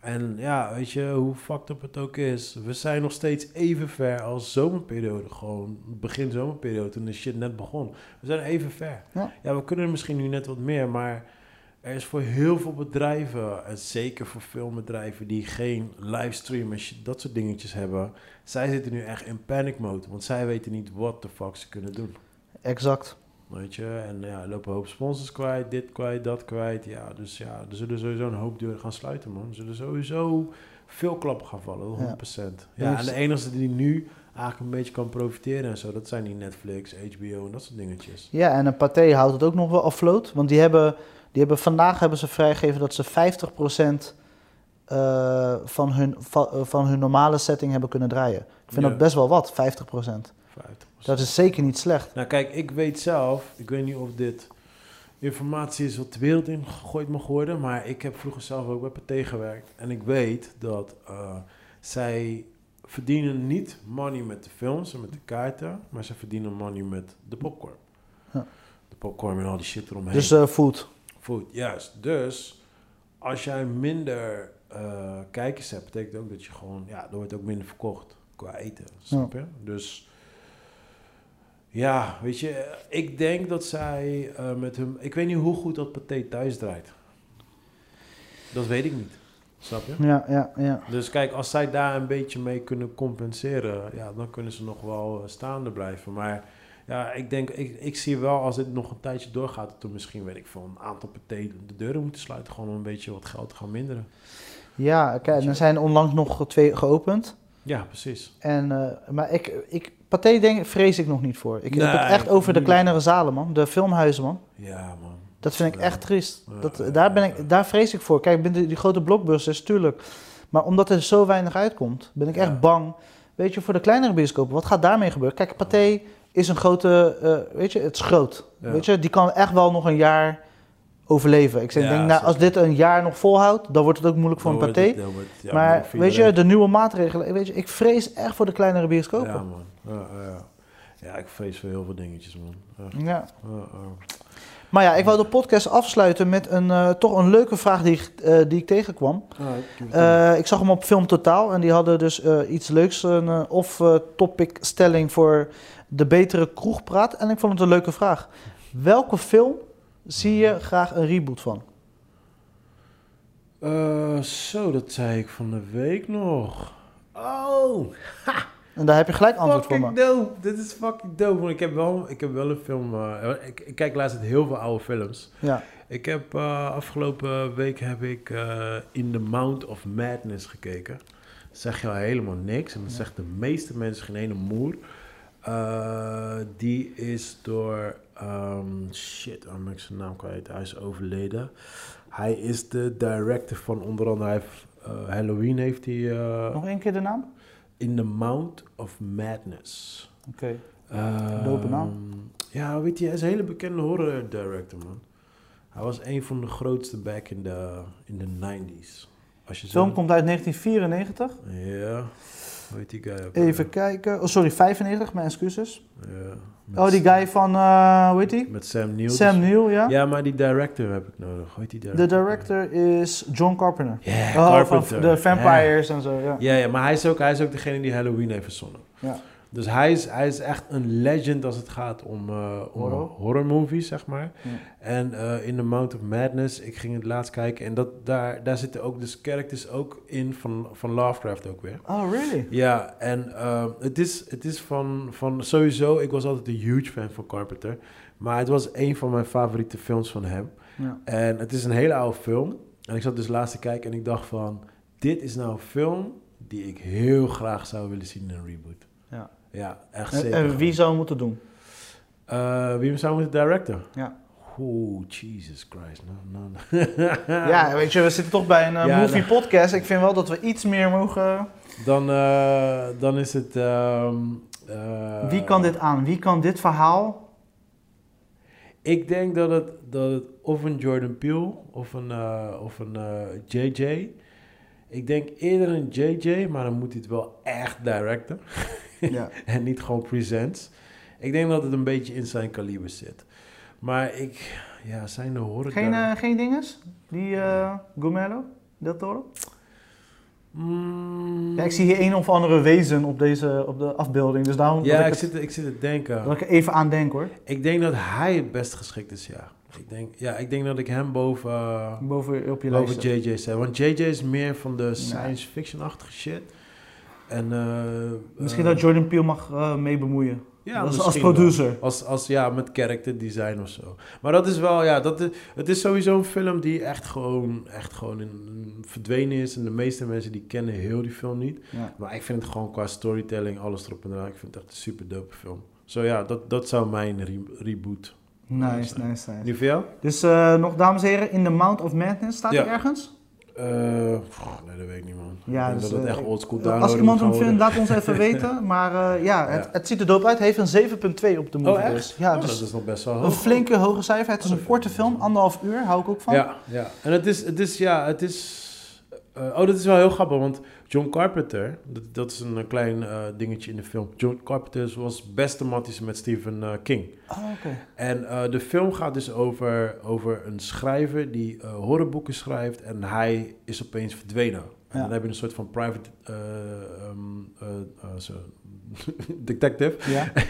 En ja, weet je, hoe fucked up het ook is. We zijn nog steeds even ver als zomerperiode. Gewoon begin zomerperiode, toen de shit net begon. We zijn even ver. Ja. we kunnen misschien nu net wat meer, maar er is voor heel veel bedrijven, en zeker voor filmbedrijven die geen livestream en dat soort dingetjes hebben, zij zitten nu echt in panic mode, want zij weten niet wat de fuck ze kunnen doen. Exact. Weet je, en ja, lopen een hoop sponsors kwijt, dit kwijt, dat kwijt. Ja, dus ja, er zullen sowieso een hoop deuren gaan sluiten, man. Er zullen sowieso veel klappen gaan vallen, 100%. Ja, Ja. en de enige die nu eigenlijk een beetje kan profiteren en zo, dat zijn die Netflix, HBO en dat soort dingetjes. Ja, en een Pathé houdt het ook nog wel afloat. Want die hebben, die hebben vandaag hebben ze vrijgegeven dat ze 50% eh, van, hun, eh, van hun normale setting hebben kunnen draaien. Ik vind Ja. dat best wel wat, 50%. 50%. Dat is zeker niet slecht. Nou kijk, ik weet zelf, ik weet niet of dit informatie is wat de wereld in gegooid mag worden, maar ik heb vroeger zelf ook bij Pathé gewerkt. En ik weet dat eh, zij verdienen niet money met de films en met de kaarten, maar ze verdienen money met de popcorn. Ja. De popcorn en al die shit eromheen. Dus eh food. Food, juist. Dus als jij minder eh, kijkers hebt, betekent ook dat je gewoon, ja, er wordt ook minder verkocht qua eten. Snap je? Dus ja, weet je, ik denk dat zij eh, met hun, ik weet niet hoe goed dat paté thuis draait. Dat weet ik niet. Snap je? Ja, ja, ja. Dus kijk, als zij daar een beetje mee kunnen compenseren, ja, dan kunnen ze nog wel eh, staande blijven. Maar ja, ik denk, ik, ik zie wel als dit nog een tijdje doorgaat, dat er misschien, weet ik veel, een aantal paté de deuren moeten sluiten. Gewoon om een beetje wat geld te gaan minderen. Ja, kijk, er zijn onlangs nog twee geopend. Ja, precies. En, eh, maar ik, ik, Pathé denk, vrees ik nog niet voor. Ik heb het echt over de kleinere zalen, man. De filmhuizen, man. Ja, man. Dat vind ik Ja. echt triest. Dat, ja, daar, ben ik, daar vrees ik voor. Kijk, binnen die grote blockbusters, tuurlijk. Maar omdat er zo weinig uitkomt, ben ik echt bang. Weet je, voor de kleinere bioscopen, wat gaat daarmee gebeuren? Kijk, Pathé is een grote, eh, weet je, het is groot. Weet je, die kan echt wel nog een jaar overleven. Ik zeg, Ja, denk, nou, als dit een jaar nog volhoudt, dan wordt het ook moeilijk voor een Dan ja, maar weet je, de nieuwe maatregelen, weet je, ik vrees echt voor de kleinere bioscopen. Ja, man. Ja, ja. ja, ik vrees voor heel veel dingetjes, man. Ja. Maar ja, ik wou de podcast afsluiten met een, eh, toch een leuke vraag die, ik, eh, die ik tegenkwam. Eh, ik zag hem op Film Totaal en die hadden dus iets leuks, een off-topic stelling voor de betere kroegpraat. En ik vond het een leuke vraag. Welke film zie je graag een reboot van? Eh, zo, dat zei ik van de week nog. Oh, En daar heb je gelijk antwoord voor me. dope. Dit is fucking dope. Want ik heb wel, ik heb wel een film... eh, ik, ik kijk laatst heel veel oude films. Ja, Ik heb eh, afgelopen week heb ik eh, In the Mount of Madness gekeken. Dat zeg je al helemaal niks. En dat zegt de meeste mensen geen ene moer. Eh, die is door... ehm, shit, oh, ben ik zijn naam kwijt. Hij is overleden. Hij is de director van onder andere... Hij heeft, eh, Halloween heeft hij... eh, Nog één keer de naam? In the Mount of Madness. Oké. Ehm, Dope naam. Ja, weet je, hij is een hele bekende horror director, man. Hij was een van de grootste back in de, in de 90s. Als je zo... komt uit 1994. Ja, hoe heet die guy ook? Even kijken. Oh, sorry, 95, mijn excuses. Ja, Oh, die guy van, eh hoe heet die? Met Sam Neill. Sam Neill, ja. Ja, maar die director heb ik nodig. Hoe heet die director? De director is John Carpenter. Ja, Oh, Carpenter. van de Vampires en zo, ja. Ja, ja, maar hij is, ook, hij is ook degene die Halloween heeft verzonnen. Ja. Dus hij is, hij is echt een legend als het gaat om, eh om Horror. horror movies, zeg maar. Ja. En eh, in The Mount of Madness, ik ging het laatst kijken en dat, daar, daar zitten ook dus characters ook in van, van Lovecraft ook weer. Oh, really? Ja, en eh, het is, het is van, van sowieso, ik was altijd een huge fan van Carpenter. Maar het was een van mijn favoriete films van hem. Ja. En het is een hele oude film. En ik zat dus laatst te kijken en ik dacht van... Dit is nou een film die ik heel graag zou willen zien in een reboot. Ja. Echt zeker. en wie zou moeten doen? Eh, wie zou moeten directen? Ja. Oeh, Jesus Christ. No, no, no. Ja, weet je, we zitten toch bij een eh, Ja, movie nou. podcast. Ik vind wel dat we iets meer mogen... Dan, eh, dan is het... ehm, eh, Wie kan dit aan? Wie kan dit verhaal? Ik denk dat het, dat het of een Jordan Peele of een, of een JJ. Ik denk eerder een JJ, maar dan moet hij het wel echt directen. Ja. en niet gewoon presents. Ik denk dat het een beetje in zijn kaliber zit. Maar ik, ja, zijn de horror... Geen, eh, geen dinges? Die uh, Gomelo? Del Toro? Mm, Ja, ik zie hier een of andere wezen op, deze, op de afbeelding. Dus daarom Ja, ik, ik, het- zit, ik zit te denken. dat ik er even aan denk hoor. Ik denk dat hij het best geschikt is, ja. Ik denk, ja, ik denk dat ik hem boven, uh, Boven op je boven lijst. JJ zet. Want JJ is meer van de science fiction-achtige shit. En, eh, Misschien eh, dat Jordan Peele mag eh, mee bemoeien. ja, als, als misschien wel. producer. Als, als ja, met character design of zo. Maar dat is wel, ja, dat is, het is sowieso een film die echt gewoon, echt gewoon in, verdwenen is. En de meeste mensen die kennen heel die film niet. Ja. Maar ik vind het gewoon qua storytelling, alles erop en eraan. Ik vind het echt een super dope film. Zo ja, dat, dat zou mijn re- reboot. Nice, nice. nice. Nu voor jou? Dus nog, dames en heren, in The Mount of Madness staat Ja. er ergens? Eh, pff, nee, dat weet ik niet, man. Ja, ik dus, dat het eh, echt oldschool Als downloaden iemand moet hem vindt, laat ons even weten. Maar eh, ja, het, Ja. het ziet er dope uit. Hij heeft een 7.2 op de movie. Oh, echt? dus. Ja, Oh, dus dat is nog best wel een flinke hoge cijfer. Het is Oh, een korte film, anderhalf uur, hou ik ook van. Ja, ja. En het is, het is, ja, het is... eh, oh, dat is wel heel grappig, want John Carpenter, dat, dat is een, eh, klein eh, dingetje in de film. John Carpenter was beste matties met Stephen King. Oh, oké. En de film gaat dus over, over een schrijver die horrorboeken schrijft en hij is opeens verdwenen. En Ja. dan heb je een soort van private eh, detective. Ja.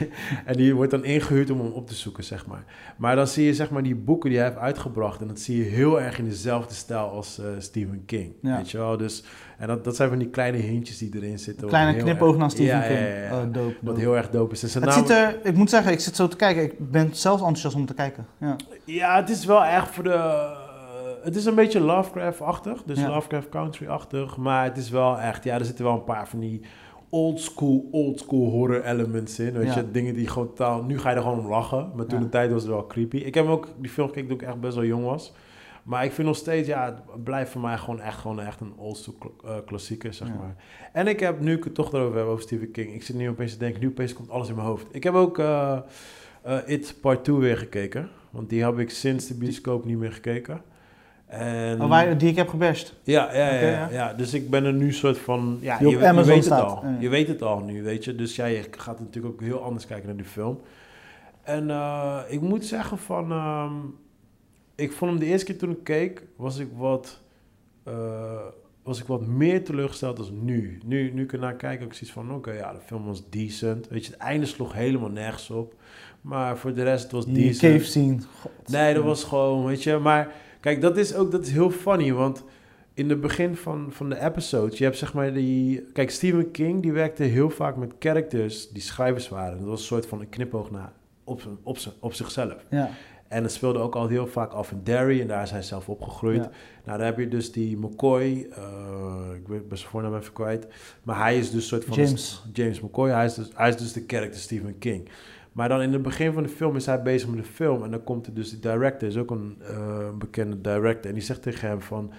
En die wordt dan ingehuurd om hem op te zoeken, zeg maar. Maar dan zie je zeg maar die boeken die hij heeft uitgebracht. En dat zie je heel erg in dezelfde stijl als eh, Stephen King. Ja. Weet je wel? Dus, en dat, dat zijn van die kleine hintjes die erin zitten. Kleine knipoog naar Stephen Ja, King. ja, ja, ja. Oh, dope, Wat heel erg dope is. En zijn Het naam- er, ik moet zeggen, ik zit zo te kijken. Ik ben zelfs enthousiast om te kijken. Ja. Ja, het is wel echt voor de... eh, het is een beetje Lovecraft-achtig. Dus Ja. Lovecraft Country-achtig. Maar het is wel echt... Ja, er zitten wel een paar van die oldschool, oldschool horror elements in. Weet Ja. je, dingen die gewoon totaal... Nu ga je er gewoon om lachen. Maar toen Ja. de tijd was het wel creepy. Ik heb hem ook die film gekeken toen ik echt best wel jong was. Maar ik vind nog steeds, ja, het blijft voor mij gewoon echt, gewoon echt een oldschool kla- eh, klassieker, zeg Ja. maar. En ik heb, nu ik het toch erover heb, over Stephen King. Ik zit nu opeens te denken, nu opeens komt alles in mijn hoofd. Ik heb ook eh, It Part 2 weer gekeken. Want die heb ik sinds de bioscoop niet meer gekeken. En, Oh, waar, die ik heb gebashed. ja, ja, ja, ja, ja. Dus ik ben er nu soort van... Ja, Die je, weet het al. Je weet het al nu, weet je. Dus ja, je gaat natuurlijk ook heel anders kijken naar die film. En eh, ik moet zeggen van... ehm, ik vond hem de eerste keer toen ik keek, was ik wat... eh, was ik wat meer teleurgesteld dan nu. Nu, nu ik ernaar kijk, heb ik zoiets van... Oké, ja, de film was decent. Weet je, het einde sloeg helemaal nergens op. Maar voor de rest, het was Die decent. cave scene. God. Nee, dat was gewoon, weet je. Maar kijk, dat is ook dat is heel funny. Want in het begin van, van de episodes, je hebt zeg maar die... Kijk, Stephen King, die werkte heel vaak met characters die schrijvers waren. Dat was een soort van een knipoog naar op, op, op zichzelf. Ja. En het speelde ook al heel vaak af in Derry en daar is hij zelf opgegroeid. Ja. Nou, daar heb je dus die McCoy, eh, ik weet ben zijn voornaam even kwijt. Maar hij is dus een soort van... James. James McCoy, hij is dus, hij is dus de character Stephen King. Maar dan in het begin van de film is hij bezig met de film. En dan komt er dus de director, is ook een eh, bekende director. En die zegt tegen hem van...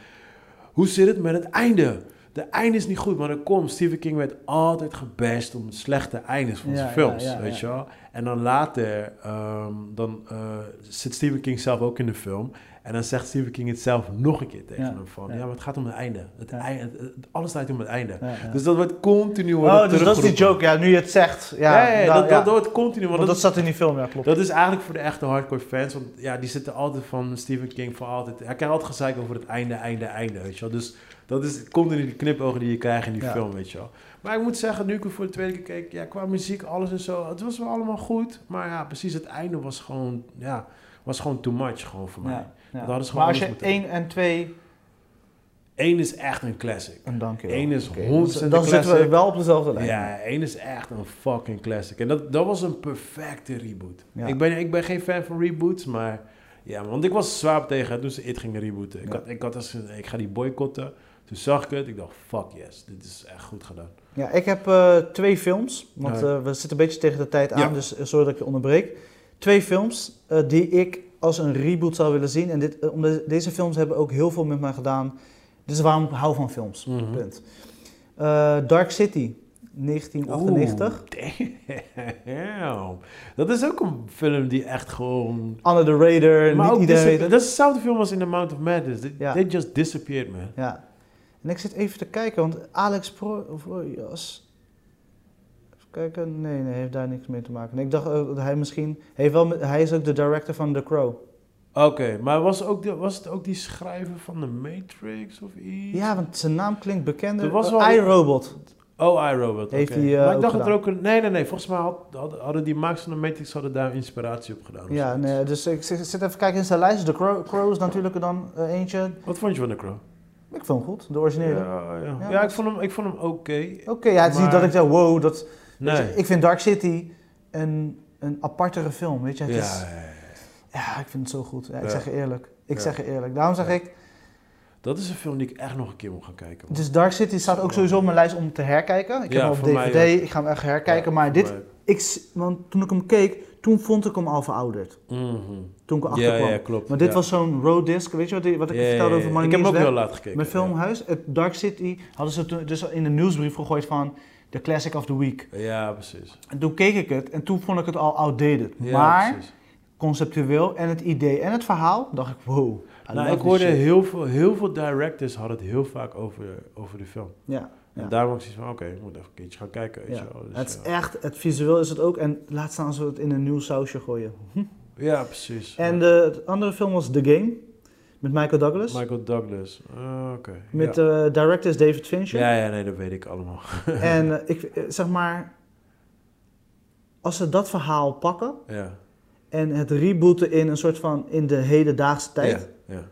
Hoe zit het met het einde? De einde is niet goed, maar dan komt Stephen King werd altijd gebashed om slechte eindes van Ja, zijn films, ja, weet je wel. En dan later, ehm, dan eh, zit Stephen King zelf ook in de film. En dan zegt Stephen King het zelf nog een keer tegen Ja, hem van... Ja. ja. maar het gaat om het einde. Het Ja. einde alles draait om het einde. Dus dat wordt continu oh, dus dat is die joke. Ja, nu je het zegt. Ja, nou, dat, dat, dat wordt continu. Want Want dat, zat in die film, ja, klopt. dat is eigenlijk voor de echte hardcore fans. Want ja, die zitten altijd van Stephen King voor altijd. Hij krijgt altijd gezeik over het einde, einde, einde, weet je wel. Dus dat is continu die knipogen die je krijgt in die film, weet je wel. Maar ik moet zeggen, nu ik voor de tweede keer keek, ja, qua muziek, alles en zo, het was wel allemaal goed. Maar ja, precies het einde was gewoon, ja, was gewoon too much gewoon voor mij. Ja, ja. Dat hadden ze gewoon maar als je anders moeten 1 en 2... Eén is echt een classic. En dank je wel. Eén is 100% dan- zitten we wel op dezelfde lijn. Ja, één is echt een fucking classic. En dat, dat was een perfecte reboot. Ja. Ik, ben, ik ben geen fan van reboots, maar... Ja, want ik was zwaar tegen toen ze It gingen rebooten. Ik, had, ik had als ik ga die boycotten. Toen zag ik het, ik dacht, fuck yes, dit is echt goed gedaan. Ja, ik heb eh, twee films, want Ja. eh, we zitten een beetje tegen de tijd aan, dus eh, sorry dat ik je onderbreek. Twee films die ik als een reboot zou willen zien. En dit, eh, omdat deze films hebben ook heel veel met mij gedaan. Is waarom ik hou van films. Mhm. Punt. Eh, Dark City, 1998. Oeh, damn. Dat is ook een film die echt gewoon... Under the Radar, Maar niet ook iedereen dat is dezelfde film als in The Mount of Madness. They, Ja. they just disappeared, man. Ja. En ik zit even te kijken, want Alex Pro... Even kijken, nee, nee, heeft daar niks mee te maken. Ik dacht dat hij misschien... Heeft wel, hij is ook de director van The Crow. Oké, maar was, ook de, was het ook die schrijver van The Matrix of iets? Ja, want zijn naam klinkt bekender. Er was wel- iRobot. Oh, iRobot. Heeft hij, eh, maar ik dacht dat er ook een. Nee, nee, nee. Volgens mij had, had- hadden die makers van de Matrix hadden daar inspiratie op gedaan. Ja, zoiets. nee, dus ik zit zit even kijken in zijn lijst. The Crow, Crow is natuurlijk dan eh, eentje. Wat vond je van de Crow? Ik vond hem goed, de originele. Ja, ja. Ja, ja, ik vond hem, ik vond hem oké. Oké, ja, het is niet dat ik zeg, wow, dat... Nee. je, ik vind Dark City een, een apartere film, weet je. Het ja, is, ja, ja. ja, ik vind het zo goed. Ja, ik Ja. zeg je eerlijk. Ik Ja. zeg je eerlijk. Daarom zeg Ja. ik, Dat is een film die ik echt nog een keer moet gaan kijken. man. dus Dark City staat ook sowieso op mijn lijst om te herkijken. Ik Ja, heb hem op DVD, ik ga hem echt herkijken. Ja, maar dit, mij- ik, want toen ik hem keek, toen vond ik hem al verouderd. Mhm. Toen ik erachter Ja, kwam. ja, klopt. Maar dit ja. was zo'n road disc, weet je wat, die- wat ik Ja, vertelde ja, over ja. Money Ik heb hem ook heel laat gekeken. Met ja. Filmhuis, het Dark City, hadden ze toen dus in de nieuwsbrief gegooid van de Classic of the Week. Ja, precies. En toen keek ik het en toen vond ik het al outdated. Ja, maar precies. conceptueel en het idee en het verhaal, dacht ik, wow. Nou, ik hoorde shit. heel veel, heel veel directors hadden het heel vaak over, over de film. Ja, En ja. daarom had ik zoiets van, oké, ik moet even een keertje gaan kijken. Weet ja. Dus, het is ja. echt, het visueel is het ook. En laat staan als we het in een nieuw sausje gooien. ja, precies. En de andere film was The Game, met Michael Douglas. Michael Douglas. Ah, oké. met ja. eh director is David Fincher. ja, ja, nee, dat weet ik allemaal. En eh, ik eh, zeg maar, als ze dat verhaal pakken ja. en het rebooten in een soort van in de hedendaagse tijd, Ja, ja.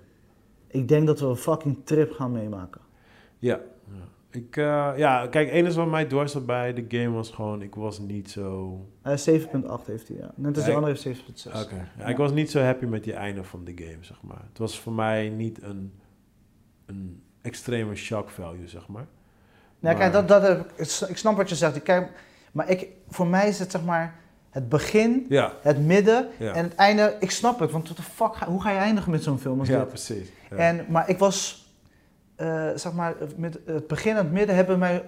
ik denk dat we een fucking trip gaan meemaken. Ja. Ik, eh, ja, kijk, enige wat mij dwars zat bij de game was gewoon, ik was niet zo... Hij is 7.8 heeft hij, ja. Net als de andere heeft 7.6. Oké, ja, Ja. ik was niet zo happy met die einde van de game, zeg maar. Het was voor mij niet een, een extreme shock value, zeg maar. Nou, kijk, dat, dat heb ik, ik snap wat je zegt. Kijk, maar ik, voor mij is het zeg maar het begin, Ja, het midden ja. en het einde. Ik snap het, want what the fuck, hoe ga je eindigen met zo'n film als ja dit? precies. Ja. En, maar ik was, eh, zeg maar, met het begin en het midden hebben mij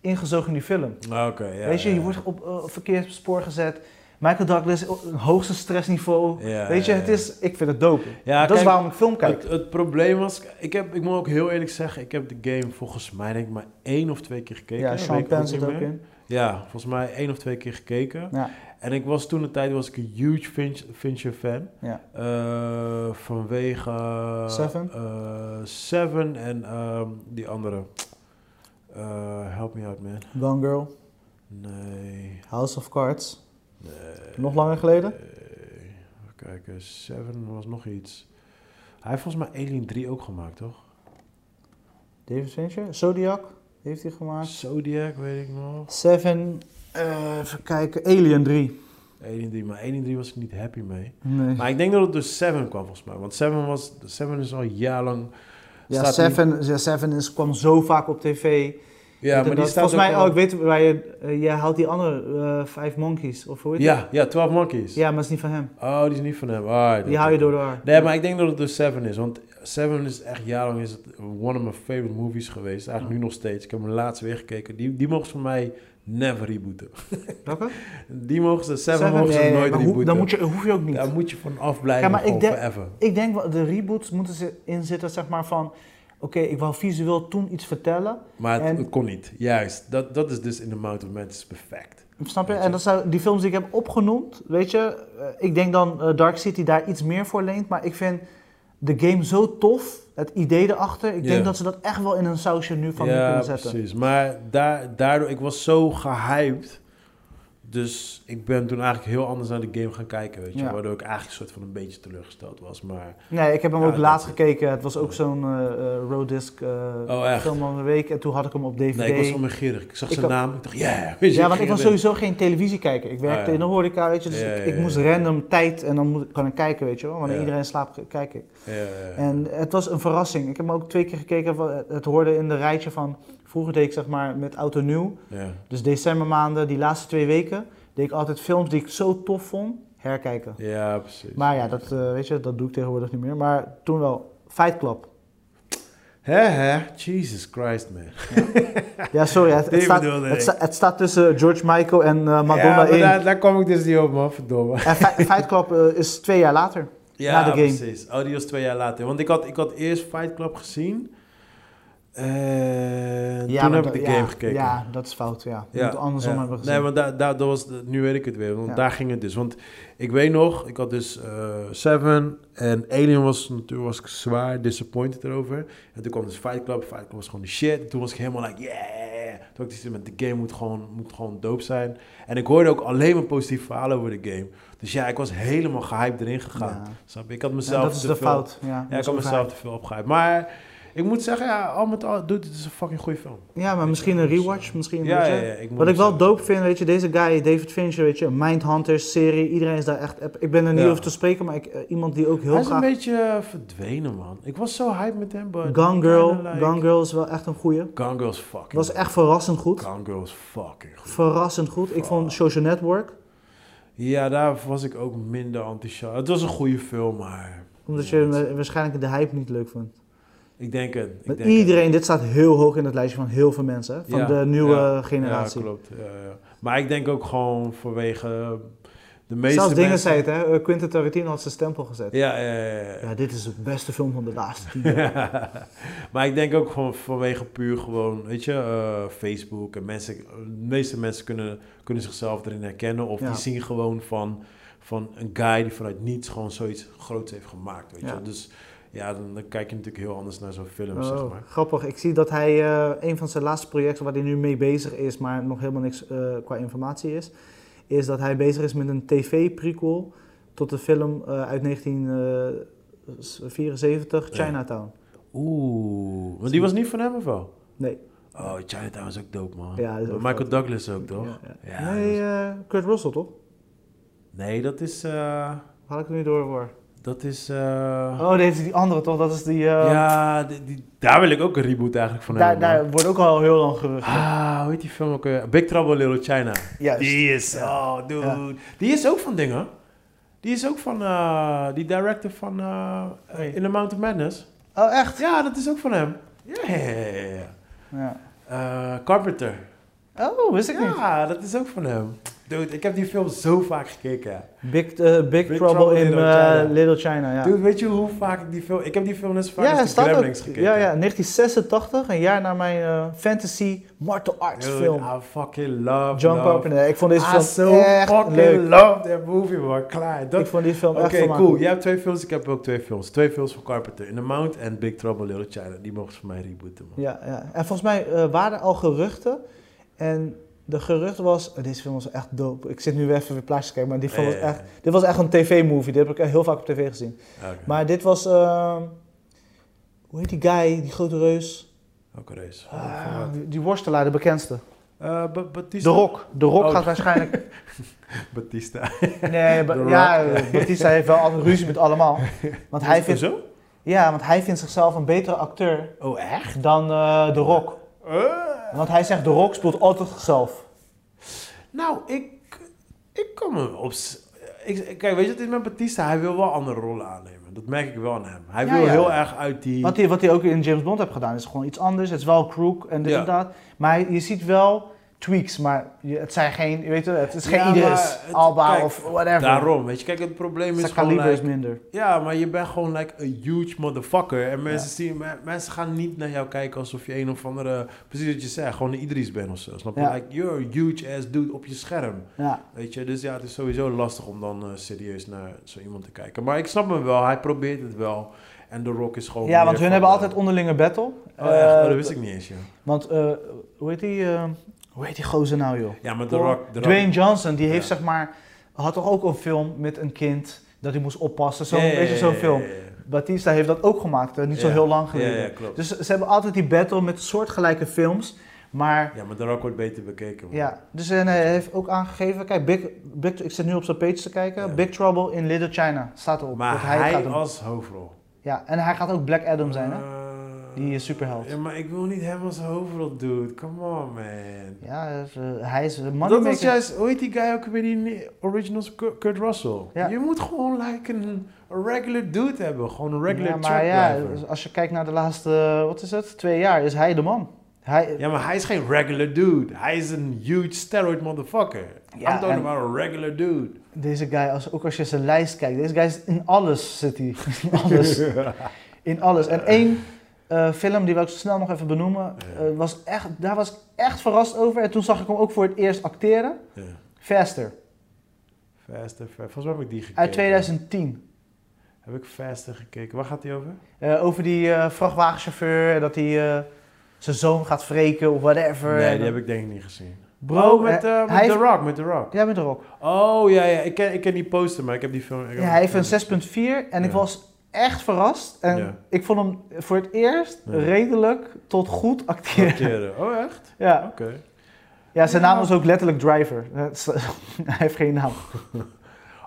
ingezogen in die film. Oké, ja. Weet je, ja, je wordt op uh, verkeerd spoor gezet. Michael Douglas, hoogste stressniveau. Weet je, het is, ik vind het dope. Ja, dat is waarom ik film kijk. Het, het probleem was, ik, heb, ik moet ook heel eerlijk zeggen, ik heb de game volgens mij denk ik maar één of twee keer gekeken. ja, Sean Penn niet zit ook meer. in. Ja, volgens mij één of twee keer gekeken. Ja, En ik was toen een tijd was ik een huge Finch, Fincher fan. ja. Eh, vanwege... Seven? eh, Seven en ehm, die andere. Eh, help me out, man. Gone Girl, Nee. House of Cards. nee Nog langer geleden? Nee. Even kijken, Seven was nog iets. Hij heeft volgens mij Alien 3 ook gemaakt, toch? David Fincher. Zodiac heeft hij gemaakt. Zodiac, weet ik nog. Seven, eh, even kijken, Alien 3. 1 en 3, maar 1 en 3 was ik niet happy mee. Nee. Maar ik denk dat het dus 7 kwam volgens mij. Want 7 was, 7 is al jarenlang... Ja, Seven, ja, Seven is, kwam zo vaak op tv. Ja, maar die Dat- staat Volgens mij, ook oh, ik weet waar je... eh, jij houdt die andere, eh Five Monkeys, of hoe heet? Ja, ja, 12 Monkeys. Ja, maar het is niet van hem. Oh, die is niet van hem. Ah, Die hou je door de war. Nee, maar ik denk dat het dus Seven is. Want Seven is echt jarenlang is het one of my favorite movies geweest. Eigenlijk nu nog steeds. Ik heb hem laatst weer gekeken. Die, die ze van mij never rebooten. Welke? Die mogen ze, Seven, Seven? mogen ze Nee, nooit maar hoe- rebooten. Dan moet je, hoef je ook niet. Daar moet je van afblijven, Ja, maar ik denk- forever. Ik denk, de reboots moeten ze in zitten, zeg maar, van... Oké, ik wou visueel toen iets vertellen. Maar het, En- het kon niet. Juist. Dat, dat is dus in The Mount of Madness perfect. Snap je? En dat zou, die films die ik heb opgenoemd, weet je... eh, ik denk dan eh, Dark City daar iets meer voor leent. Maar ik vind de game zo tof. Het idee erachter. Ik denk dat ze dat echt wel in een sausje nu van ja, kunnen zetten. precies. Maar daar, daardoor, ik was zo gehyped. Dus ik ben toen eigenlijk heel anders naar de game gaan kijken, weet je. Ja. Waardoor ik eigenlijk een soort van een beetje teleurgesteld was. Maar, Nee, ik heb hem Ja, ook laatst gekeken. Het was ook zo'n roaddisc eh, Oh, film van de week. En toen had ik hem op DVD. nee, ik was wel gierig. Ik zag Ik zijn naam. Ik dacht, yeah. weet je, Ja, want ik was sowieso geen televisie kijken. Ik werkte Ah, ja. in de horeca, weet je. Dus Ja, ik, ja, ik ja, moest ja. random tijd en dan moet, kan ik kijken, weet je wel. Wanneer Ja. iedereen slaapt, kijk ik. Ja, ja, ja. En het was een verrassing. Ik heb hem ook twee keer gekeken. Het hoorde in de rijtje van... Vroeger deed ik zeg maar met en nieuw. ja. Dus decembermaanden, die laatste twee weken... deed ik altijd films die ik zo tof vond, herkijken. ja, precies. Maar ja, dat, eh, weet je, dat doe ik tegenwoordig niet meer. Maar toen wel. Fight Club. Hè, hè? Jesus Christ, man. Ja, sorry. Het, het, staat, het, sta- het staat tussen George Michael en eh, Madonna ja, maar 1. daar, daar kwam ik dus niet op, man. Verdomme. En Fi- Fight Club eh, is twee jaar later. Ja, Na de game. precies. Oh, die was twee jaar later. Want ik had, ik had eerst Fight Club gezien. En toen maar heb dat- ik de ja, game gekeken. Ja, dat is fout. Ja. Je moet andersom ja. hebben gezien. Nee, maar daar, daar, dat was, nu weet ik het weer. Want Ja. daar ging het dus. Want ik weet nog, ik had dus eh, Seven en Alien was natuurlijk was ik zwaar disappointed erover. En toen kwam dus Fight Club. Fight Club was gewoon de shit. En toen was ik helemaal like, yeah. Toen ik met de game moet gewoon, moet gewoon dope zijn. En ik hoorde ook alleen maar positieve verhalen over de game. Dus ja, ik was helemaal gehyped erin gegaan. Ja. Snap? Ik had Ja, mezelf dat is te de veel- fout. Ja, Ja, ik had mezelf te veel opgehyped. Maar ik moet zeggen, ja, al met al, dude, het is een fucking goede film. Ja, maar misschien een rewatch. Misschien, Ja, weet ja, je. ja, ik moet Wat ik wel dope vind, weet je, deze guy, David Fincher, weet je, Mindhunters serie, iedereen is daar echt, ik ben er niet over te spreken, maar ik, eh, iemand die ook heel Hij is graag... een beetje eh, verdwenen, man. Ik was zo hyped met hem, but... Gone Girl, like- Gone Girl is wel echt een goeie. Gone Girl is fucking was echt verrassend goed. Gone Girl is fucking goed. Verrassend goed. Ik vond Social Network, Ja, daar was ik ook minder enthousiast. Het was een goede film, maar... omdat je waarschijnlijk de hype niet leuk vond. Ik denk het. Ik denk iedereen, dit staat heel hoog in het lijstje van heel veel mensen, van Ja, de nieuwe ja, generatie. Ja, klopt. Maar ik denk ook gewoon vanwege de meeste Zelfs dingen mensen... zei het, hè, eh, Quentin Tarantino had zijn stempel gezet. Ja, ja, ja, ja. Dit is het beste film van de laatste tien jaar. maar ik denk ook gewoon vanwege puur gewoon, weet je, eh, Facebook en mensen, de meeste mensen kunnen, kunnen zichzelf erin herkennen of die zien gewoon van, van een guy die vanuit niets gewoon zoiets groots heeft gemaakt, weet Ja. je. Dus ja, dan, dan kijk je natuurlijk heel anders naar zo'n film, Oh, zeg maar. Grappig. Ik zie dat hij eh, een van zijn laatste projecten waar hij nu mee bezig is, maar nog helemaal niks eh, qua informatie is, is dat hij bezig is met een tv-prequel tot de film eh, uit 1974, Ja. Chinatown. Oeh, want die was niet van hem of wel? Nee. Oh, Chinatown is ook dope, man. Ja, ook Michael dope. Douglas ook, toch? Ja, ja. Nee, Kurt Russell toch? Nee, dat is, Haal ik er nu door voor? Dat is, eh, Oh, is die andere toch? Dat is die... eh, ja, die, die- daar wil ik ook een reboot eigenlijk van hebben, daar wordt ook al heel lang gerucht. Ah, hoe heet die film ook? Big Trouble in Little China. Juist. Die is, Ja. oh dude. Ja. Die is ook van dingen. Die is ook van, eh, die director van? In the Mountain Madness. Oh, echt? Ja, dat is ook van hem. Ja, ja, ja, Carpenter. Oh, wist ik niet. Ja, dat is ook van hem. Dude, ik heb die film zo vaak gekeken. Big, eh, Big, Trouble, in Little eh, China. Little China, ja. Dude, weet je hoe vaak ik die film... Ik heb die film net zo vaak Ja, als. Gremlins gekeken. Ja, ja, 1986, een jaar na mijn eh, fantasy martial arts Dude, film. I fucking love, John love. Carpenter. Ik vond deze I film so echt fucking leuk. love that movie, man. Klaar. Dat, Ik vond die film Oké, echt vermakelijk. cool. Jij hebt twee films, ik heb ook twee films. Twee films van Carpenter. In the Mount en Big Trouble in Little China. Die mogen ze van mij rebooten, man. Ja, ja. En volgens mij waren er al geruchten. En de gerucht was, eh, deze film was echt dope. Ik zit nu weer even weer plaatjes te kijken, maar die film was Eh, echt, dit was echt een tv-movie. Dit heb ik heel vaak op tv gezien. Oké. Maar dit was, ehm, hoe heet die guy, die grote reus? Welke race? Ah, die, die worstelaar, de bekendste. Eh, Batista? De Rock. De Rock Oh. gaat waarschijnlijk... Batista. Nee, Ba- ja, ja. Batista heeft wel altijd ruzie met allemaal. Want hij vindt, Zo? ja, want hij vindt zichzelf een betere acteur Oh, echt? dan eh The Rock. Want hij zegt, The Rock speelt altijd zichzelf. Nou, ik, ik kan me op... Ik, kijk, weet je, het is met Batista, hij wil wel andere rollen aannemen. Dat merk ik wel aan hem. Hij Ja, wil ja. heel erg uit die... Wat hij, wat hij ook in James Bond heeft gedaan is gewoon iets anders. Het is wel crook en dit en dat. Maar je ziet wel tweaks, maar het zijn geen, je weet je, het is geen Ja, Idris, Alba kijk, of whatever. Daarom, weet je, kijk, het probleem is Zijn gewoon... kaliber like- is minder. Ja, maar je bent gewoon like a huge motherfucker. En mensen, Ja. zien, me- mensen gaan niet naar jou kijken alsof je een of andere... Precies wat je zegt, gewoon een Idris bent of zo. Snap je? Ja. Like, you're a huge ass dude op je scherm. Weet je, dus ja, het is sowieso lastig om dan eh, serieus naar zo iemand te kijken. Maar ik snap hem wel, hij probeert het wel. En The Rock is gewoon... ja, want hun hebben eh, altijd onderlinge battle. Oh, echt? Oh, Eh, dat wist ik niet eens, ja. Want, eh, hoe heet die, eh, hoe heet die gozer nou, joh? Ja, maar The Rock... The Rock Dwayne Johnson, die heeft zeg maar, had toch ook een film met een kind dat hij moest oppassen. Zo'n beetje zo'n film. Batista heeft dat ook gemaakt, eh, niet zo heel lang geleden. klopt. Dus ze hebben altijd die battle met soortgelijke films. Maar Ja, maar The Rock wordt beter bekeken. man. ja, dus en hij heeft ook aangegeven, kijk, Big, Big, ik zit nu op zijn page te kijken. Ja. Big Trouble in Little China staat erop. Maar dat hij, gaat hem- als hoofdrol. Ja, en hij gaat ook Black Adam zijn, hè? Eh, Die is superheld. Ja, maar ik wil niet hem als hoofdrol, dude. Come on, man. Ja, eh, hij is een Dat moneymaker. was juist, hoe heet die guy ook weer, die originals Kurt Russell. Ja. Je moet gewoon like een regular dude hebben, gewoon een regular ja, maar ja, dus als je kijkt naar de laatste, eh, wat is het, twee jaar, is hij de man. Hij, Ja, maar hij is geen regular dude. Hij is een huge steroid motherfucker. Ja, I'm talking about a regular dude. Deze guy, als, ook als je zijn lijst kijkt, deze guy is in alles zit hij. In alles. in alles. En één eh, film, die wil ik zo snel nog even benoemen, Ja. eh, was echt, daar was ik echt verrast over. En toen zag ik hem ook voor het eerst acteren. Ja. Faster, Faster, Fa- Volgens mij heb ik die gekeken. uit 2010. Heb ik Faster gekeken. Waar gaat die over? Eh, over die vrachtwagenchauffeur, en dat hij zijn zoon gaat wreken of whatever. Nee, die heb ik denk ik niet gezien. Bro, oh, met, eh, met The heeft- Rock, met The Rock. Ja, met de rock. Oh, ja, ja. Ik ken, ik ken die poster, maar ik heb die film... ik Ja, hij heeft een 6.4 en ik was echt verrast. En Ja. ik vond hem voor het eerst Ja. redelijk tot goed acteren. Acteren. Oh, echt? Ja. Oké. ja, zijn naam was ook letterlijk Driver. Hij heeft geen naam.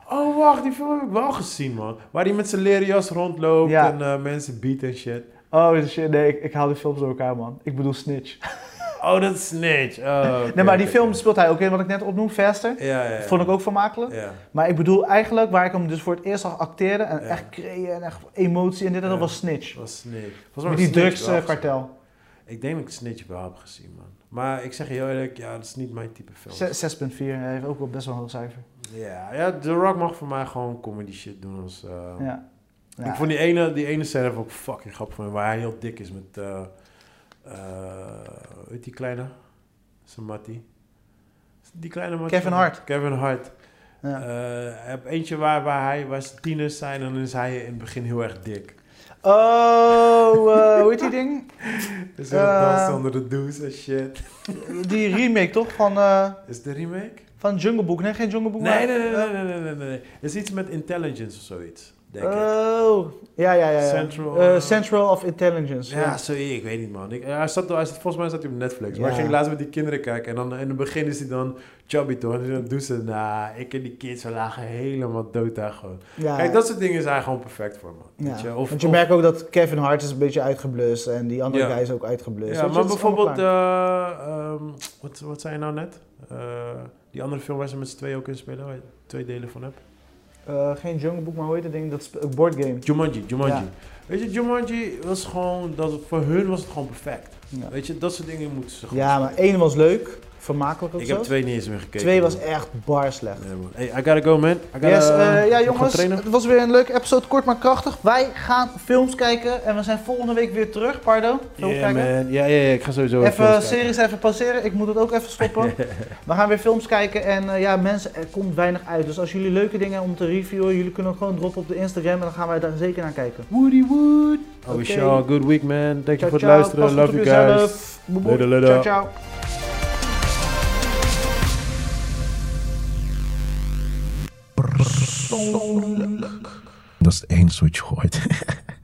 Oh, wacht, die film heb ik wel gezien, man. Waar hij met zijn leren jas rondloopt en eh, mensen beat en shit. Oh shit, nee, ik, ik haal die films door elkaar, man. Ik bedoel Snitch. Oh, dat is Snitch. Oh, nee, maar die film oké. speelt hij ook in, wat ik net opnoem, Faster. Ja, ja, ja. Vond ik ook vermakelijk. Ja. Maar ik bedoel eigenlijk, waar ik hem dus voor het eerst zag acteren en Ja. echt creëren en echt emotie en dit en dat was Snitch. Dat was Snitch. Volgens Met die drugskartel. Ik denk dat ik Snitch wel heb gezien, man. Maar ik zeg je heel eerlijk, ja, dat is niet mijn type film. 6.4, hij heeft ook wel best wel een hoog cijfer. Ja, ja, The Rock mag voor mij gewoon comedy shit doen. Als, eh, Ja. Ik vond die ene, die ene scène ik fucking grappig van hem, waar hij heel dik is met, eh eh, hoe heet die kleine? Mattie. Die kleine mattie. Kevin Hart. Kevin Hart. Ja. Eh, heeft eentje waar, waar, hij, waar ze tieners zijn en dan is hij in het begin heel erg dik. Oh, eh, hoe heet die ding? Eh. danst onder de douche en shit. Die remake toch van, eh, Is het de remake? van Jungle Book? Nee, geen Jungle Book. Nee, nee, nee, nee, nee, nee, nee, nee. Het is iets met intelligence of zoiets, denk ik. Oh, ja, ja, ja. ja. Central, Eh, eh, Central of Intelligence. Ja, sorry, ik weet niet man. Ik, hij zat, hij zat, volgens mij zat hij op Netflix. Maar Ja. ik ging laatst met die kinderen kijken. En dan in het begin is hij dan chubby toch? En dan doen ze, nou, ik en die kids, we lagen helemaal dood daar gewoon. Ja. Kijk, dat soort dingen zijn gewoon perfect voor me. Ja. Weet je? Of, Want je of- merkt ook dat Kevin Hart is een beetje uitgeblust en die andere Ja. guy is ook uitgeblust. ja, maar is bijvoorbeeld, eh, ehm, wat, wat zei je nou net? Eh, die andere film waar ze met z'n tweeën ook in spelen, waar je twee delen van hebt. Eh, geen Jungle Book, maar hoe heet dat ding? Dat een board game. Jumanji, Jumanji. Ja. Weet je, Jumanji was gewoon, dat, voor hun was het gewoon perfect. Ja. Weet je, dat soort dingen moeten ze gewoon Ja, maar één was leuk, vermakelijk ook Ik zo. heb twee niet eens meer gekeken. Twee was man. echt bar slecht. Nee, man. Hey, I gotta go, man. I gotta, Yes, eh, ja ik ga jongens, het was weer een leuke episode, kort maar krachtig. Wij gaan films kijken en we zijn volgende week weer terug. Pardo, films Yeah, kijken. man. Ja, ja, ja, ik ga sowieso Even kijken. series even pauzeren, ik moet het ook even stoppen. we gaan weer films kijken en eh, ja mensen, er komt weinig uit. Dus als jullie leuke dingen om te reviewen, jullie kunnen gewoon droppen op de Instagram en dan gaan wij daar zeker naar kijken. Woody Wood. I wish Oké. you all a good week, man. Thank you Ciao, voor het ciao. luisteren. Love you guys. Later, later. Ciao, ciao. Dat is het enige wat je gooit.